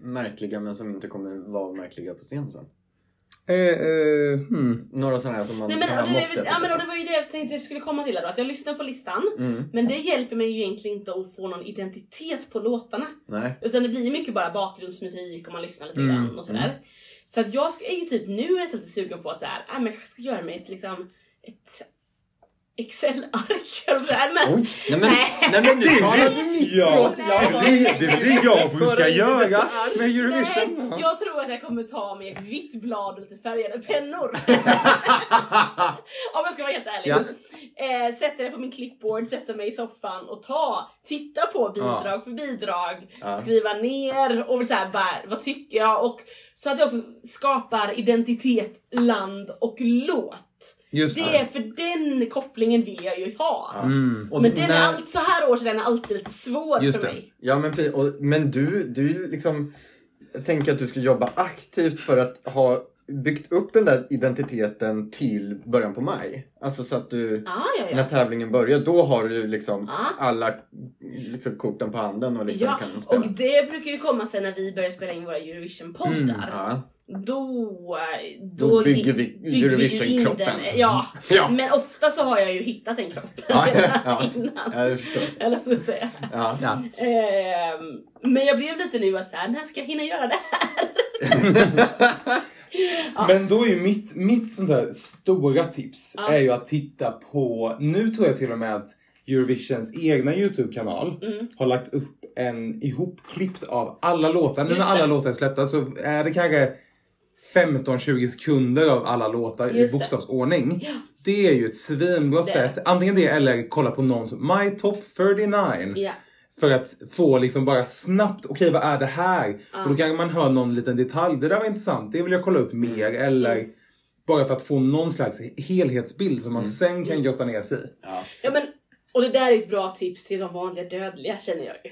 märkliga men som inte kommer vara märkliga på scen sen? Eh, eh, hmm. Några sådana här som man, Nej men, det, måste jag ja, men och det var ju det jag tänkte att jag skulle komma till då, att jag lyssnar på listan. mm. Men det hjälper mig ju egentligen inte att få någon identitet på låtarna. Nej. Utan det blir ju mycket bara bakgrundsmusik och man lyssnar lite Mm, grann och sådär. Så att jag är ju typ nu nästan lite sugen på att så här, äh, men jag ska göra mig ett liksom ett Excel-ark. Men, Oj! Nej men, Nej. nej, men nu [LAUGHS] talar du mitt Ja, det är det, är det jag brukar göra med Nej, Eurovision. jag tror att jag kommer ta med ett vitt blad och lite färgade pennor. [LAUGHS] Om jag ska vara helt ärlig. Ja. Eh, sätter det på min clipboard, sätter mig i soffan och ta, titta på bidrag Ja. för bidrag, Ja. skriva ner och så här, bara, vad tycker jag? Och så att jag också skapar identitet, land och låt. Just Det är för den kopplingen vill jag ju ha. Mm. Men den är allt, så här års är den alltid lite svår Just för det. mig. Ja men, och, men du, du liksom Jag tänker att du ska jobba aktivt för att ha byggt upp den där identiteten till början på maj. Alltså så att du, Ah, ja, ja. när tävlingen börjar, då har du liksom Ja. alla liksom, korten på handen och liksom Ja, kan spela. och det brukar ju komma sen när vi börjar spela in våra Eurovision-poddar. Mm. Då, då, Då bygger vi Eurovision-kroppen. Ja. [LAUGHS] Ja. men ofta så har jag ju hittat den kroppen Ja, ja. [LAUGHS] innan. Ja, jag förstår. Eller vad ska jag säga. Ja. Ja. Ehm, men jag blev lite nu att så här, när ska jag hinna göra det här? [LAUGHS] Ja. Men då är ju mitt, mitt sånt där stora tips Ja. är ju att titta på, nu tror jag till och med att Eurovisions egna Youtube-kanal Mm. har lagt upp en ihopklippt av alla låtar. Nu när alla låtar är släppta så är det kanske 15-20 sekunder av alla låtar i Just det. bokstavsordning. Ja. Det är ju ett svinbra Det sätt. Antingen det eller kolla på någons My Top 39. Ja. För att få liksom bara snabbt, okej vad är det här? Ja. Och då kanske man hör någon liten detalj, det där var intressant, det vill jag kolla upp mer. Eller Mm. bara för att få någon slags helhetsbild som man sen kan grotta ner sig i. Ja, ja men, och det där är ett bra tips till de vanliga dödliga känner jag ju.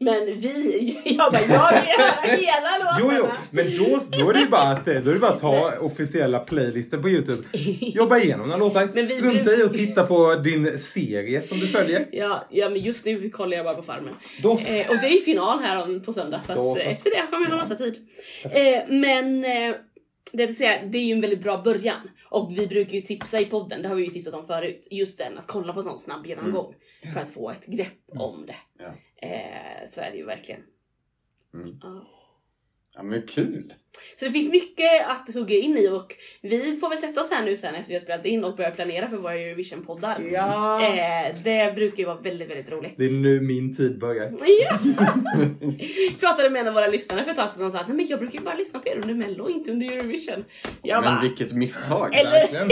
Men vi, [LAUGHS] jag bara, jag vill höra hela låtarna. Jo, jo, men då, då är det ju bara att, då är det bara att ta officiella playlisten på Youtube. Jobba igenom några låtar. Strunta i att titta på din serie som du följer. Ja, ja, men just nu kollar jag bara på Farmen. Då, Eh, och det är final här om, på söndag så, att, så. efter det kommer jag ha massa tid. Eh, men eh, det, vill säga, det är ju en väldigt bra början. Och vi brukar ju tipsa i podden, det har vi ju tipsat om förut. Just den, att kolla på en sån snabb genomgång. För att få ett grepp om det. Ja. Eh, så är det ju verkligen. Mm. Ja. Ja men kul. Så det finns mycket att hugga in i och vi får väl sätta oss här nu sen efter vi har spelat in och börja planera för våra Eurovision-poddar. ja. Eh, det brukar ju vara väldigt, väldigt roligt. Det är nu min tid börjar. Ja. [LAUGHS] Pratade med en av våra lyssnare för ett tag sedan som sa att "Nej, men jag brukar ju bara lyssna på er under mello, inte under Eurovision. Jag Men bara, vilket misstag. eller verkligen.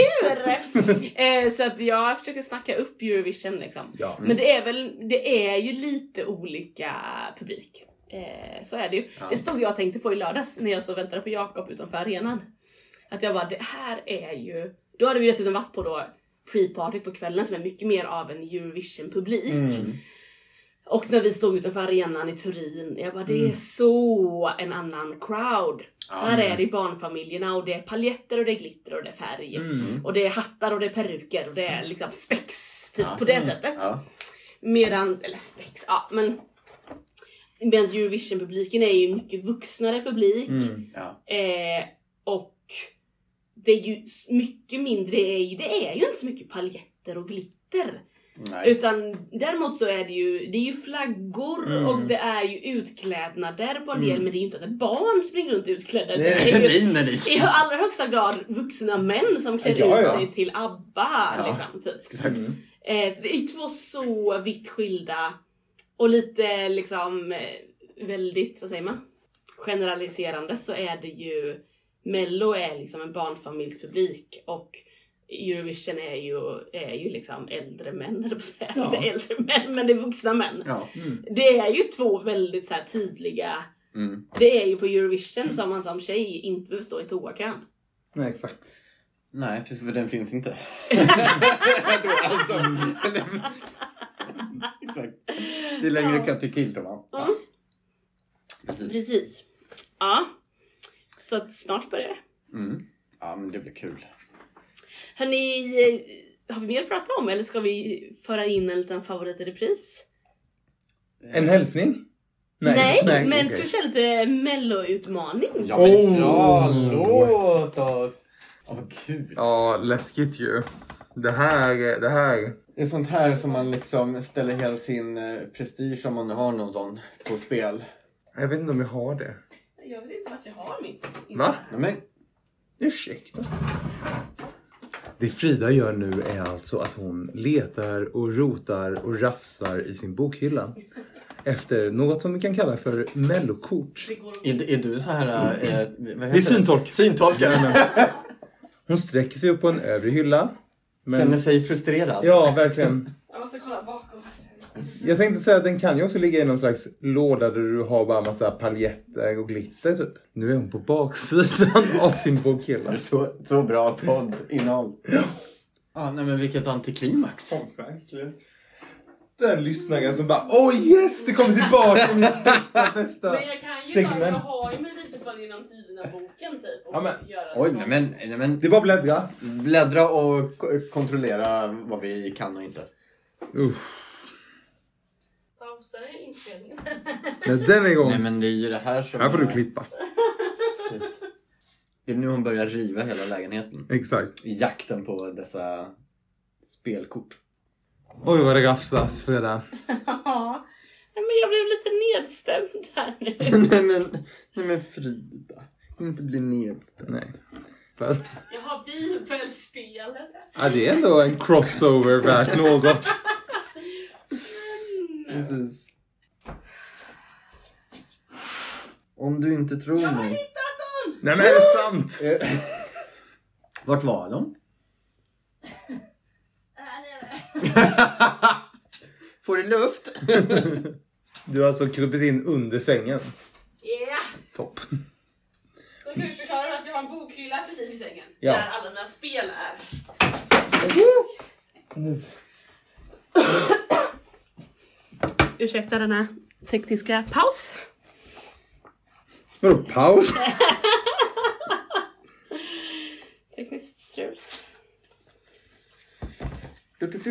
hur? [LAUGHS] eh, så att jag försöker snacka upp Eurovision liksom. Ja. Men det är väl, det är ju lite olika publik. Eh, så är det ju. Ja. Det stod jag och tänkte på i lördags när jag stod och väntade på Jakob utanför arenan. Att jag bara, det här är ju... Då hade vi dessutom varit på då pre-partyt på kvällen som är mycket mer av en Eurovision-publik. Mm. Och när vi stod utanför arenan i Turin, jag bara det Mm. är så en annan crowd. Ja. Här är det barnfamiljerna och det är paljetter och det är glitter och det är färg. Mm. Och det är hattar och det är peruker och det är liksom spex typ Ja. på det Mm. sättet. Ja. Medan, eller spex, ja men. Medan Eurovision-publiken är ju mycket vuxnare publik. Mm. Ja. Eh, och det är ju mycket mindre, det är ju, det är ju inte så mycket paljetter och glitter. Nej. Utan däremot så är det ju, det är ju flaggor Mm. och det är ju utklädnader på en del Mm. men det är ju inte att ett barn springer runt utklädda. Det det är ju i allra högsta grad vuxna män som klär Ja, ut ja. sig till ABBA. Ja. Liksom, typ. Exakt. Mm. Eh, så det är två så vitt skilda och lite liksom eh, väldigt, vad säger man? Generaliserande så är det ju Mello är liksom en barnfamiljspublik och Eurovision är ju, är ju liksom äldre män, eller på säga. Ja. Inte äldre män, men det är vuxna män. Ja. Mm. Det är ju två väldigt så här, tydliga Mm. Det är ju på Eurovision som man som tjej inte behöver stå i toakön. Nej, exakt. Nej, precis för den finns inte. [LAUGHS] [LAUGHS] Alltså, eller- Exakt. Det är längre Ja. kö till Kilton va? Ja. Precis. Precis. Ja. Så att snart börjar det. Mm. Ja men det blir kul. Hörni, eh, har vi mer att prata om eller ska vi föra in en liten favorit i repris? En hälsning? Nej, men okej. ska vi köra lite mello-utmaning? Ja men Oh. ja, låt oss! Ja vad kul. Ja, läskigt ju. Det här, det här. Det är sånt här som man liksom ställer hela sin eh, prestige om man har någon sån på spel. Jag vet inte om jag har det. Jag vet inte vart jag har mitt. Va? Nej, men, Ursäkta. Det Frida gör nu är alltså att hon letar och rotar och rafsar i sin bokhylla. Efter något som vi kan kalla för mellokort. Är, är du så här... Eh, vad heter Det är syntolk. Syntolkare. Hon sträcker sig upp på en övre hylla. Känner Men, sig frustrerad. ja, verkligen. [LAUGHS] Jag måste kolla bakom. Jag tänkte säga att den kan ju också ligga i någon slags låda där du har bara massa paljetter och glitter typ. Nu är hon på baksidan [LAUGHS] av sin bokhylla. [LAUGHS] Så, så bra poddinnehåll. Ja, nej men vilket antiklimax. verkligen. Den lyssnaren som bara Åh yes! Det kommer tillbaka! Mitt bästa, [LAUGHS] bästa Men jag kan ju ta, jag segment. har ju Melodifestivalen genom tiderna-boken typ. Och Ja, men- göra Oj, nej men, nej men Det är bara att bläddra. bläddra och ko- kontrollera vad vi kan och inte. Uff. Pausa inspelningen. När den är igång. Nej men det är ju det här som... Här får du klippa. Precis. Det är nu hon börjar riva hela lägenheten. Exakt. I jakten på dessa spelkort. Oj vad det rafsas Freda. [LAUGHS] Ja, Nej, men jag blev lite nedstämd här nu. [LAUGHS] nej, men, nej men Frida. Inte bli nedstämd. Nej. Fast, Jag har bibelspelet. ja, det är ändå en crossover värt något. [LAUGHS] Mm. Precis. Om du inte tror Jag har mig. hittat den! Nej men är det sant? Eh, Vart var de? [LAUGHS] Får du luft? [LAUGHS] Du har alltså krupit in under sängen. Yeah! Topp. Då ska vi förklara att jag har en bokhylla precis vid sängen. Ja. Där alla mina spel är. Ursäkta denna tekniska paus. Vadå paus? [LAUGHS] Tekniskt strul.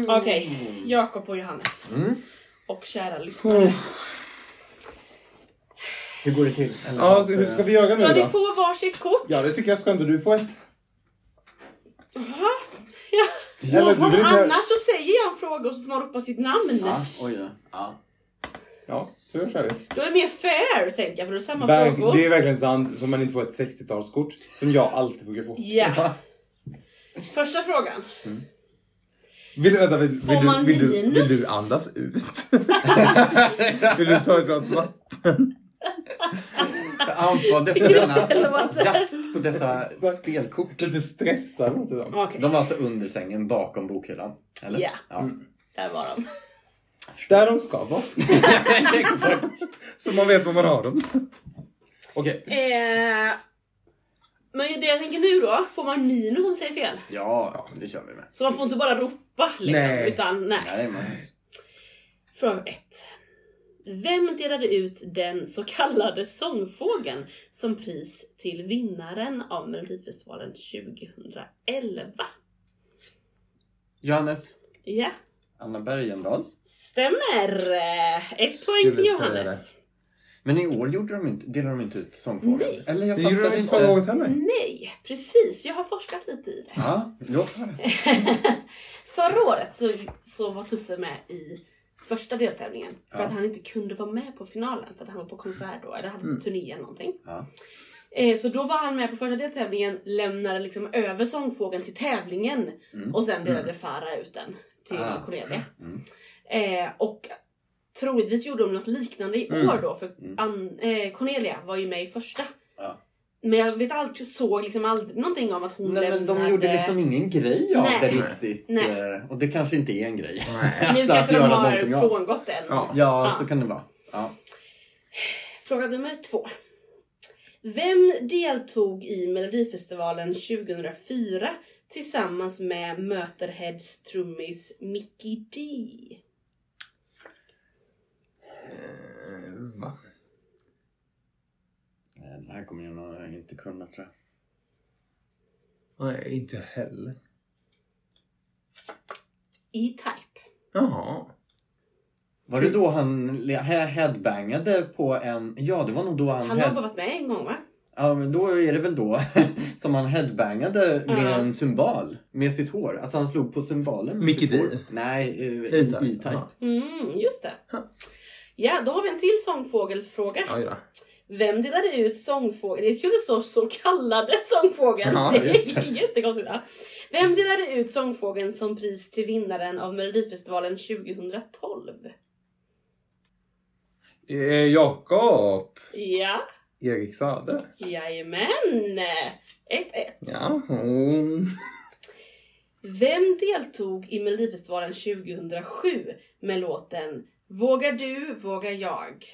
Okej, Jakob och Johannes. Mm. Och kära lyssnare. Hur går det till? Eller Ja, hur eh, ska vi göra Ska nu ni då? få varsitt kort? Ja det tycker jag. Ska inte du få ett? Jaha. Ja. Eller du vill inte... Annars så säger jag en fråga och så får man ropa sitt namn. Ja, oj då. Ja. Ja, så kör vi. Då är det mer fair tänker jag för det är samma Verk, frågor. det är verkligen sant. Så man inte får ett 60-talskort. Som jag alltid brukar få. Ja. [LAUGHS] Första frågan. Vill, vänta, vill, vill, du, vill, du, vill du andas ut? [LAUGHS] vill du ta ett glas vatten? Tycker du denna jakt på dessa spelkort. Lite stressad låter de. Okej. De var alltså under sängen bakom bokhyllan? Eller? Ja. ja. Där var de. Där de ska vara. [LAUGHS] Exakt. Så man vet var man har dem. Okej. Eh, men det jag tänker nu då, får man minus om man säger fel? Ja, det kör vi med. Så man får inte bara ropa liksom, Nej. utan nej. Nej, men. Fråga 1. Vem delade ut den så kallade sångfågeln som pris till vinnaren av Melodifestivalen 2011? Johannes. Ja, Anna Bergendahl. stämmer! Ett poäng till Johannes. Men i år gjorde de inte, delade de inte ut sångfågeln? Nej. Eller jag Det gjorde de inte förra året heller. Nej, precis. Jag har forskat lite i det. Ja, låt höra. [LAUGHS] Förra året så, så var Tusse med i första deltävlingen. För Ja. att han inte kunde vara med på finalen. För att han var på konsert då, eller hade Mm. turné eller någonting. Ja. Eh, så då var han med på första deltävlingen, lämnade liksom över sångfågeln till tävlingen. Mm. Och sen delade Farah ut den till Ah. Cornelia. Mm. Eh, och troligtvis gjorde de något liknande i Mm. år då. För Mm. Ann- eh, Cornelia var ju med i första. Men jag vet aldrig, såg liksom aldrig någonting om att hon Nej, men lämnade... de gjorde liksom ingen grej av Nej. det riktigt. Nej. eh, Och det kanske inte är en grej. Nej. [LAUGHS] Nu Alltså, kanske att de har frångått den. Ja. Ja, Ja. så kan det vara. Ja. Fråga nummer två. Vem deltog i Melodifestivalen 2004 tillsammans med Möterheads trummis Mickey D? Eh, Va? Eh, Det här kommer jag nog inte kunna tror jag. Nej, inte heller. E-Type. Jaha. Var det då han headbangade på en... Ja, det var nog då han... Han har head... bara varit med en gång va? Ja, men då är det väl då [LAUGHS] som han headbangade med Ja. en cymbal med sitt hår. Alltså han slog på cymbalen med Mickey sitt D? hår. Nej, E-Type. Ja. Mm, just det. Ja. Ja, då har vi en till sångfågelfråga. Oj då. Vem delade ut sångfågel? Det skulle stå så kallade sångfågel. Ja, det är [LAUGHS] jättekonstigt. Vem delade ut sångfågeln som pris till vinnaren av Melodifestivalen 2012? Eh, Jakob. Ja, Erik Sade. jajamän! 1-1. Ja. Mm. Vem deltog i Melodifestivalen 2007 med låten Vågar du, vågar jag?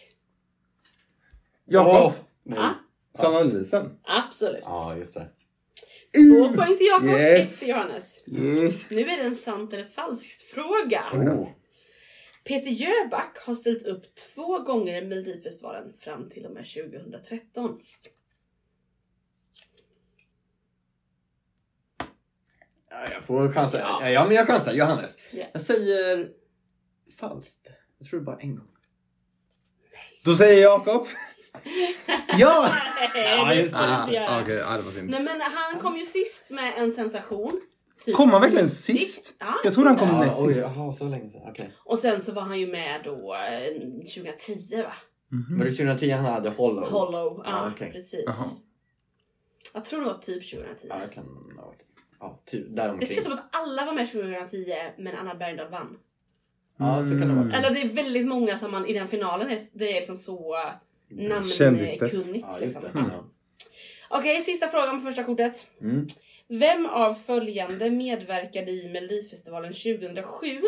Jakob. Nej. Ah, Sanna Nielsen. absolut. Ja, just det. Två poäng till Jakob, Yes. ett till Johannes. Yes. Nu är det en sant eller falskt fråga. Oh. Peter Jöback har ställt upp två gånger i Melodifestivalen fram till och med 2013. Ja, jag får chansa. Ja. Ja. men jag chansar. Johannes. Ja. Jag säger falskt. Jag tror bara en gång. Då säger Jakob. [LAUGHS] Ja! Nej, det just det. Ah, ja, det var synd. Nej men han kom ju sist med en sensation. Typ Kom han verkligen sist? Ja, Jag trodde han kom Ja, näst oj, sist. Jaha, så länge sedan. Okej. Och sen så var han ju med då eh, 2010 va? Mhm. Var det 2010 han hade Hollow? Hollow. Ja, Ja, okej. precis. Jaha. Jag tror det var typ 2010. Ja, jag kan ha varit... Ja, typ Det däromkring. känns som att alla var med 2010 men Anna Bergendahl vann. Ja, så kan det Mm. vara. Eller det är väldigt många som man i den finalen är, det är liksom så eh. Namnkunnigt. Ja, Liksom. Mm. Okej, sista frågan på första kortet. Mm. Vem av följande medverkade i Melodifestivalen 2007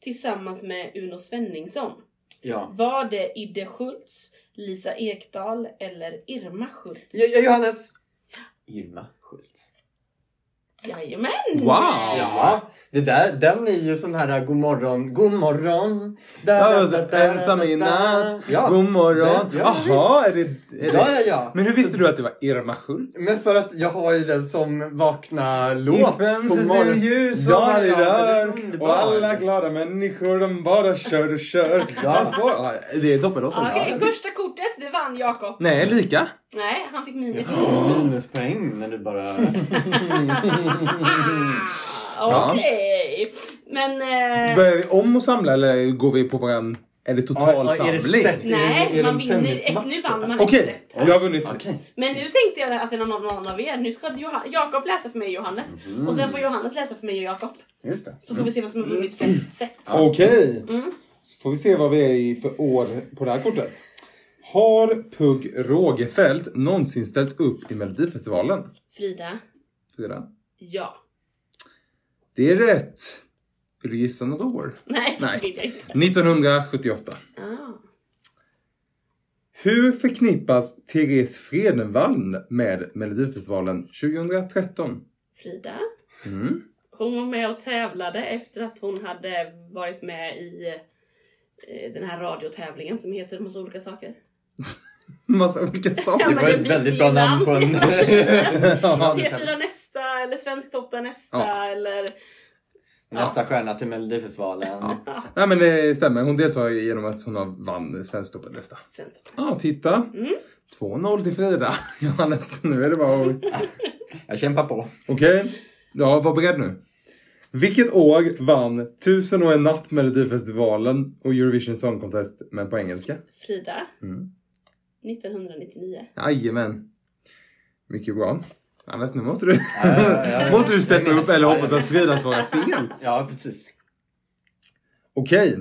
tillsammans med Uno Svenningsson? Ja. Var det Idde Schultz, Lisa Ekdahl eller Irma Schultz? Ja, ja, Johannes! Irma Schultz. Jajamän! Wow! Ja, det där, den är ju sån här god morgon, god morgon. Da, Ja, da, alltså, da, da, ensam i natt. Ja, God morgon. den- ja, Jaha, är det... Är ja, det... ja, ja. Men hur visste du att det var Irma Schultz? Men för att jag har ju den som vakna låt I på morgonen. ljus Ja, och ja, underbar. Och alla glada människor de bara kör och kör. Ja. Får- ja, det är en toppenlåt. Okej, Ja. första kortet det vann Jakob. Nej, lika. Nej, han fick minus. Minuspoäng när du bara... [LAUGHS] Ah, Okej. Men... Eh, Börjar vi om och samla eller går vi på varann? Är det total Ja, ja, är det samling? set? Är det- nej, man vinner. Nu vann man Okej, ett set. jag har vunnit. Okej. Men nu tänkte jag att det är någon, någon av er. Nu ska Jakob läsa för mig och Johannes. Mm. Och sen får Johannes läsa för mig och Jakob. Just det. Så får vi se vad som har vunnit flest set. Okej. Mm. Får vi se vad vi är i för år på det här kortet. Har Pugg Rågefält någonsin ställt upp i Melodifestivalen? Frida. Frida? Ja. Det är rätt. Vill du gissa något år? Nej, Nej. det vill jag inte. 1978. Ah. Hur förknippas Therese Fredenvall med Melodifestivalen 2013? Frida. Mm. Hon var med och tävlade efter att hon hade varit med i eh, den här radiotävlingen som heter en massa olika saker. [LAUGHS] Massa olika Ja, saker. Det var ett väldigt bra namn på en... [LAUGHS] Ja. P4 nästa eller Svensktoppen nästa Ja. eller Nästa stjärna till Melodifestivalen. Nej men det stämmer. Hon deltar genom att hon har vann Svensktoppen-lista. Känns det. Ja, titta. 2-0 till Frida. [LAUGHS] Johannes, nu är det bara att... Jag kämpar på. Okej. Ja, var beredd nu. Vilket år vann Tusen och en natt Melodifestivalen och Eurovision Song Contest, men på engelska? Frida. Mm. 1999. Jajamän. Mycket bra. Annars nu måste du, ja, ja. [LAUGHS] måste du steppa upp eller hoppas att Frida svarar fel. Ja, precis. Okej.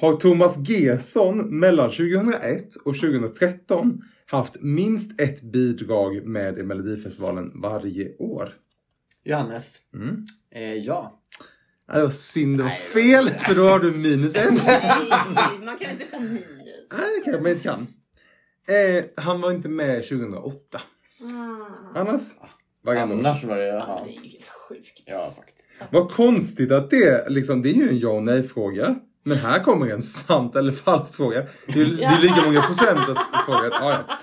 Har Thomas Gesson mellan 2001 och 2013 haft minst ett bidrag med i Melodifestivalen varje år? Johannes. Mm. Eh, ja. Ja, Det var synd, det var fel, så då har du minus en. [LAUGHS] Nej, man kan inte få minus. Nej, det kanske man inte kan. Eh, han var inte med 2008. Ah. Annars? Var? Annars var det... Ja, Ja, det är ju helt sjukt. ja faktiskt. Vad konstigt att det liksom, det är ju en ja och nej fråga. Men här kommer en sant eller falskt fråga. Det är, det är lika många procent att svara. Ja, ja.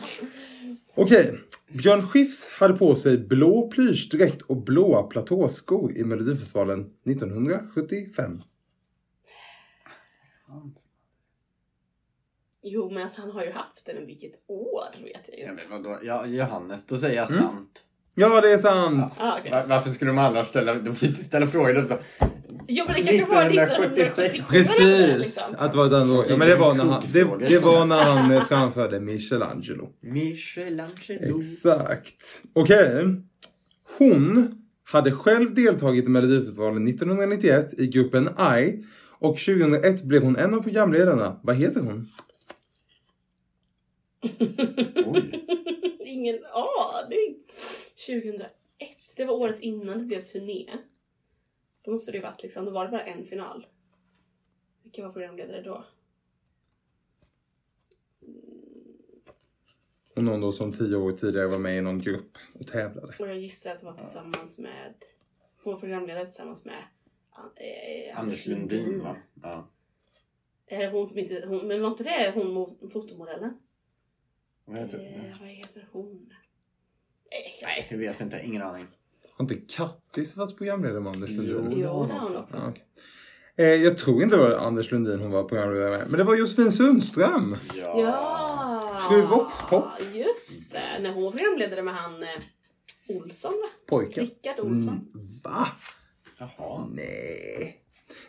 Okej. Björn Skifs hade på sig blå plyschdräkt och blåa platåskor i Melodifestivalen 1975. Jo, men alltså, han har ju haft den. Vilket år vet jag ju. Ja, men vadå? Ja, Johannes, då säger jag Mm. sant. Ja, det är sant. Ah, okej. Va- Varför skulle de alla ställa, de inte ställa frågor? De bara, Jo, men det kanske var 1976. 1977 eller något, Precis. liksom. Att det var den då. Ja, men det var när han, det, det var när han eh, framförde Michelangelo. Michelangelo. Exakt. Okej. Hon hade själv deltagit i Melodifestivalen 1991 i gruppen I och 2001 blev hon en av programledarna. Vad heter hon? Oj. Ingen aning. 2001. Det var året innan det blev turné. Då måste det ju varit liksom, då var det bara en final. Vilka var programledare då? Och någon då som tio år tidigare var med i någon grupp och tävlade. Och jag gissar att det var tillsammans med... Hon var programledare tillsammans med eh, Anders Lundin va? Ja. Är det hon som inte... Hon, men var inte det hon mo- fotomodellen? Vad heter Eh, vad heter hon? Nej, jag vet inte. Ingen aning. Har inte Kattis varit programledare med Anders Lundin? Jo. Det har hon också. Ja, okej. eh, jag tror inte det var Anders Lundin hon var programledare med. Men det var Josefin Sundström. Ja. Ja! Fru Voxpop. Just det. När hon var programledare med han eh, Olsson va? Pojken. Rickard Olsson. Mm, va? Jaha. Nej.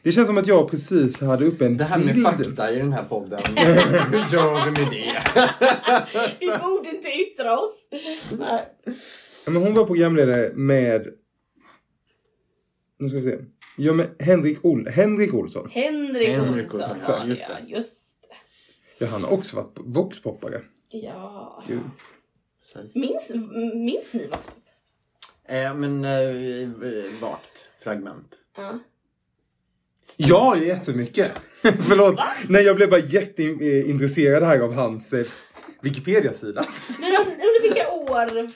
Det känns som att jag precis hade upp en Det här med bild. fakta i den här podden. [LAUGHS] Hur gör vi med det? Vi borde inte yttra oss. Nej. Men hon var programledare med... Nu ska vi se. Ja, men Henrik, Ol... Henrik Olsson. Henrik, Henrik Olsson. Olsson, Ja, just ja, det. just det. Ja, han har också varit voxpoppare. Ja. Gud. Minns, minns ni vad? Eh, men eh, vagt fragment. Ja. Ja, jättemycket. [LAUGHS] Förlåt. Nej, jag blev bara jätteintresserad här av hans eh, Wikipedia-sida. Men under, under vilka år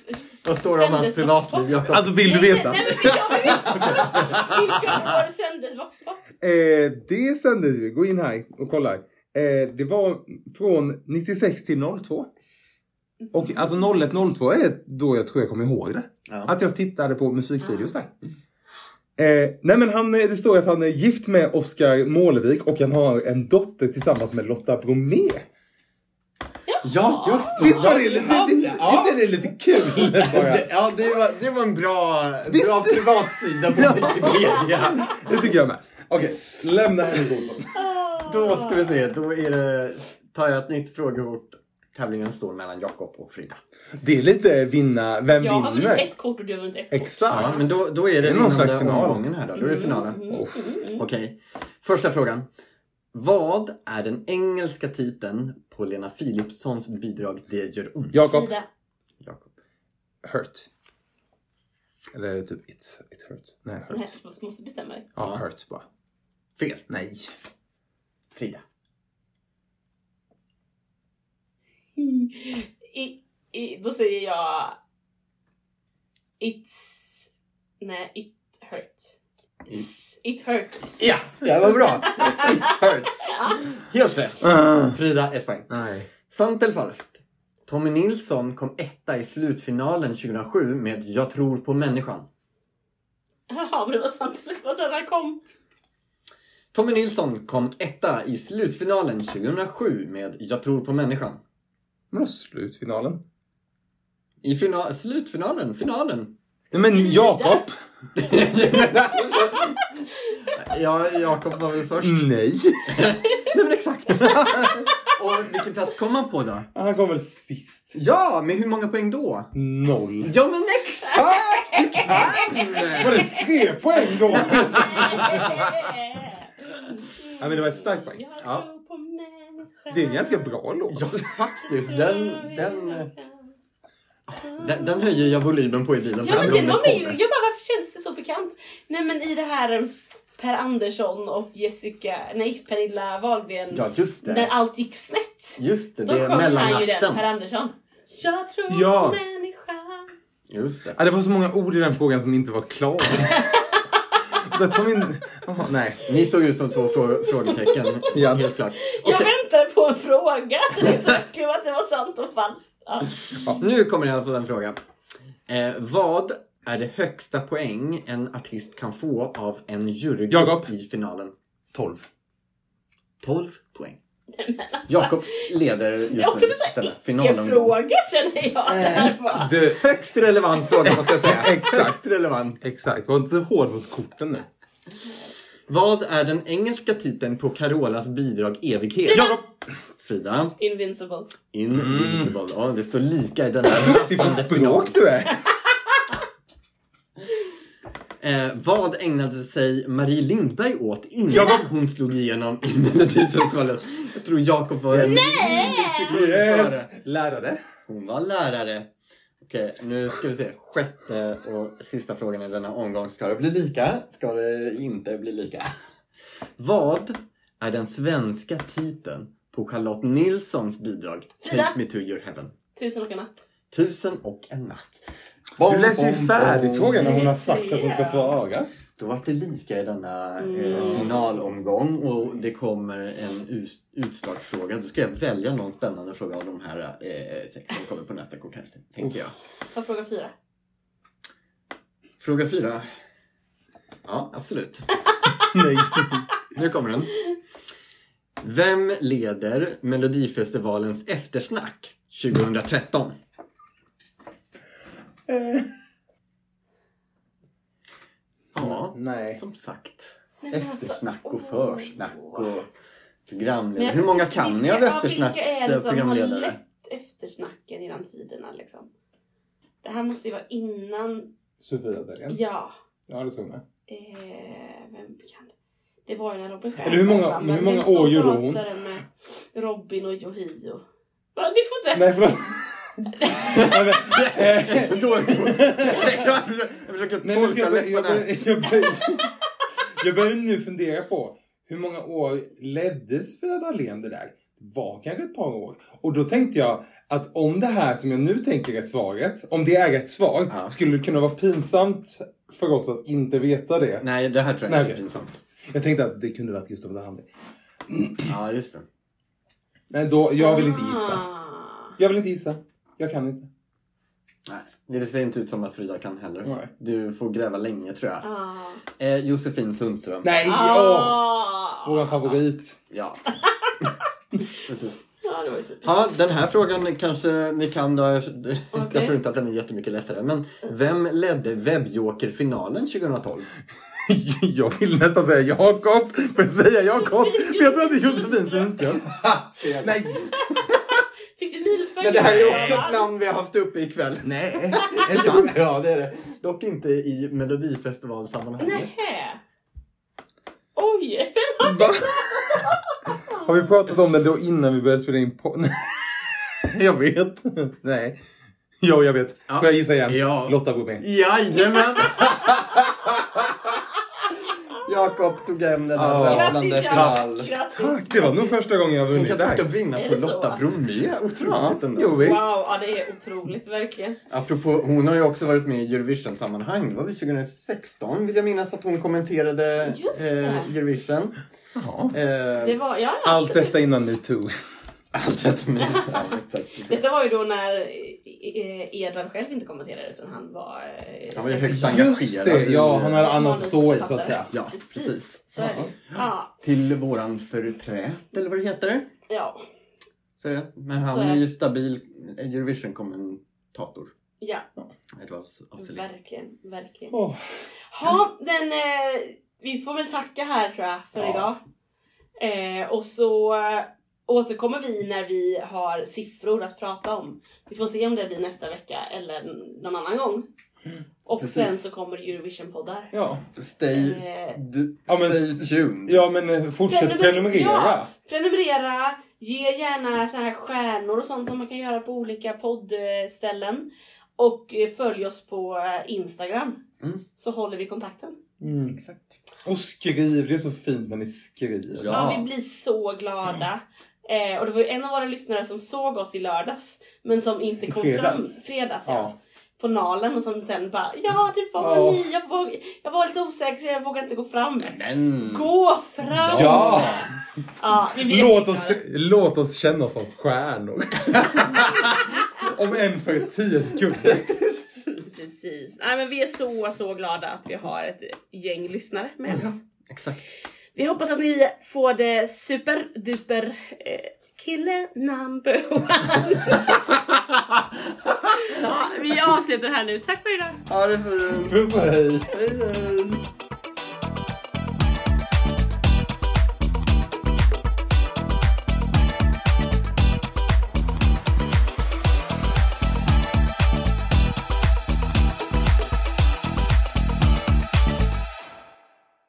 Vad står det om hans privatliv? Jag Alltså, vill du Nej, veta? Nej, nej, men jag vill veta först. Vilka år sändes Vox Pop? Eh, det sändes vi. Gå in här och kolla. Eh, det var från 96 till 02. Och alltså 01-02 är då jag tror jag kommer ihåg det. Ja. Att jag tittade på musikvideos där. Eh, nej men han, är- det står att han är gift med Oskar Målevik och han har en dotter tillsammans med Lotta Bromé. Ja, just det. Visst var det lite, Ja, visst ja. är det lite kul? [LAUGHS] Det- Ja, det var, det var en bra, Visst. bra privatsida på Wikipedia. Det tycker jag med. Okej, lämna Henrik Olsson. Då ska vi se, då är det, tar jag ett nytt frågekort. Tävlingen står mellan Jakob och Frida. Det är lite vinna, vem Jag har vunnit vinner? ett kort och du har vunnit ett kort. Exakt. Ja, men då, då är det, Det är någon slags final. omgången här då. Då är det finalen. Mm, mm, mm. Okej. Första frågan. Vad är den engelska titeln på Lena Philipssons bidrag Det gör ont? Jakob. Frida. Jakob. Hurt. Eller är det typ it, it hurts? Nej, hurt. Nej, du måste bestämma dig. Ja, Ja. hurt bara. Fel. Nej. Frida. [LAUGHS] I, i, då säger jag... It's... Nej, it hurt. It's, it hurts. Ja, det var bra. It hurts. [LAUGHS] Helt rätt. Uh, Frida, ett poäng. nej. Sant eller falskt? Tommy Nilsson kom etta i slutfinalen 2007 med Jag tror på människan. Jaha. av det var sant. Så att han kom. Tommy Nilsson kom etta i slutfinalen 2007 med Jag tror på människan. Vadå slutfinalen? I final, slutfinalen, finalen. Nej men Jakob! [LAUGHS] ja, Jakob var väl först. Nej! [LAUGHS] Nej men exakt. [LAUGHS] Och vilken plats kom han på då? Han kom väl sist? Ja, med hur många poäng då? Noll. Ja men exakt! Du kan! Var det tre poäng då? Ja, men det var ett starkt poäng. Ja. Det är en ganska bra låt. Ja faktiskt, den, den, eh, den, den höjer jag volymen på i bilen. Ja men gång de den är ju, jag bara varför känns det så bekant? Nej men i det här eh, Per Andersson och Jessica, nej Pernilla Wahlgren. Ja just När det. allt gick snett. Just det, Då det är sjöng han ju den, mellanakten. Per Andersson. Jag tror Ja. på människan. Just det. Ja, det var så många ord i den frågan som inte var klara. [LAUGHS] Jag tog min... Jaha, nej. Ni såg ut som två frå frågetecken. Ja. Helt klart. Jag väntade på en fråga. Det kul att det var sant och falskt. Ja. nu kommer i alla fall en fråga. Eh, vad är det högsta poäng en artist kan få av en jurygrupp Jakob. i finalen? 12. 12 poäng. Jakob leder just Det är också nu lite denna såhär finalomgång. icke-fråga känner jag. Det här var- Du, Högst relevant fråga måste jag säga. [LAUGHS] Exakt. Högst relevant. exakt. Var inte hård mot korten nu. Vad är den engelska titeln på Carolas bidrag Evighet? Frida! Frida. Invincible. Invincible. Ja, det står lika i den här Duktig på rafflande språk du är. [LAUGHS] Eh, vad ägnade sig Marie Lindberg åt innan hon slog igenom i Melodifestivalen? Jag tror Jakob var en sekund Yes! Lärare. Hon var lärare. Okej, nu ska vi se. Sjätte och sista frågan i denna omgång. Ska det bli lika? Ska det inte bli lika? Vad är den svenska titeln på Charlotte Nilssons bidrag Frida. Take Me To Your Heaven? Tusen och en natt. Tusen och en natt. Du läser ju Bom, bom, färdigt bom. frågan när hon har sagt att hon ska svara. Då var det lika i denna eh, Mm. finalomgång och det kommer en utslagsfråga. Då ska jag välja någon spännande fråga av de här eh, sex som kommer på nästa kort här, tänker jag. Ta fråga fyra. Fråga fyra. Ja, absolut. [LAUGHS] Nej. Nu kommer den. Vem leder Melodifestivalens eftersnack 2013? Ja, Nej. som sagt. Nej, men alltså, Eftersnack och åh. försnack och Men programledare. jag Hur många kan ni vilka- av ja, Vilka är det som har eftersnacksprogramledare? lett eftersnacken genom tiderna liksom? Det här måste ju vara innan, Sofia-dagen. ja. Ja, det tror jag. Eh, vem kan det? Det var ju när Robin Eller hur många- men hur många år gjorde hon? pratade med Robin och Yohio. Va, ni får inte... Nej, förlåt. Jag försöker- tolka läpparna. jag, bör, jag börjar nu fundera på hur många år leddes Frida Dahlén det där? Det var kanske ett par år. Och då tänkte jag att om det här som jag nu tänker är svaret, om det är rätt svar, Ja. skulle det kunna vara pinsamt för oss att inte veta det. Nej, det här tror jag Nej, inte är pinsamt. Jag tänkte att det kunde varit Gustav Dahlén. Ja, just det. Nej, då, jag vill inte gissa. Ah. Jag vill inte gissa. Jag kan inte. Nej, det ser inte ut som att Frida kan heller. Nej. Du får gräva länge tror jag. Ah. Eh, Josefin Sundström. Nej! Åh! Ah. Våran favorit. Ja. [LAUGHS] Precis. Ja, den här frågan kanske ni kan då. Jag Okej. tror inte att den är jättemycket lättare. Men vem ledde Webbjoker-finalen 2012? [LAUGHS] Jag vill nästan säga Jakob. Jag säga Jakob? För jag tror att det är Josefin Sundström. [LAUGHS] Nej! Minuspoäng? Men det här är också ett namn vi har haft uppe ikväll. Nej! [LAUGHS] Är det sant? Ja, det är det. Dock inte i Melodifestivalsammanhanget. Nähä. Oj, vem Va? [LAUGHS] Har vi pratat om det då innan vi började spela in på? [LAUGHS] Jag vet. Nej. Jo, jag vet. Ja. Får jag gissa igen? Ja. Lotta Bromé. Jajamän! Jakob tog hem den här Ja. Grattis final. Tack! Det var nog första gången jag Tänk vunnit att det du ska vinna på? Lotta Bromé. Otroligt ändå. jo visst. Wow, ja det är otroligt verkligen. Apropå, hon har ju också varit med i Eurovision-sammanhang. Det var väl 2016 vill jag minnas att hon kommenterade eh, Eurovision. Ja. Eh, Det var, ja, Allt detta innan metoo. Amfetamin. [LAUGHS] Ja, exakt. Detta var ju då när eh, Edvard själv inte kommenterade utan han var... eh, Han var ju högst Just engagerad. det, i- ja han hade annat att stå i så att säga. Ja, Precis, precis. så är det. Ja, Till våran förträt, eller vad det heter. ja, Så är det. Men han Så är är det. ju stabil Eurovision-kommentator. ja, Edward Asselin. verkligen, verkligen. Åh. Ja, den, eh, vi får väl tacka här tror jag för Ja. idag. Eh, och så eh, återkommer vi när vi har siffror att prata om. Vi får se om det blir nästa vecka eller någon annan gång. Och Precis. sen så kommer Eurovision-poddar. Ja. Stay, Eh, Ja, men- stay tuned. ja men eh, fortsätt Prenumer- prenumerera. Ja. Prenumerera, ge gärna så här stjärnor och sånt som man kan göra på olika poddställen. Och eh, följ oss på eh, Instagram. Mm. Så håller vi kontakten. Mm. Exakt. Och skriv, det är så fint när ni skriver. Ja. Ja, vi blir så glada. Eh, och det var ju en av våra lyssnare som såg oss i lördags. Men som inte kom fredags. fram. Fredags ja. Ja. På Nalen och som sen bara Ja det var Ja. ni. Jag, våg, jag var lite osäker så jag vågade inte gå fram. Men... Gå fram! Ja! ja Låt oss, låt oss känna oss som stjärnor. [LAUGHS] Om en för tio sekunder. Precis. Nej, men vi är så, så glada att vi har ett gäng lyssnare med oss. Exakt. Vi hoppas att ni får det superduper eh, kille number one. [LAUGHS] ja, vi avslutar här nu. Tack för idag. Ha det fint. Puss och hej. Hej hej.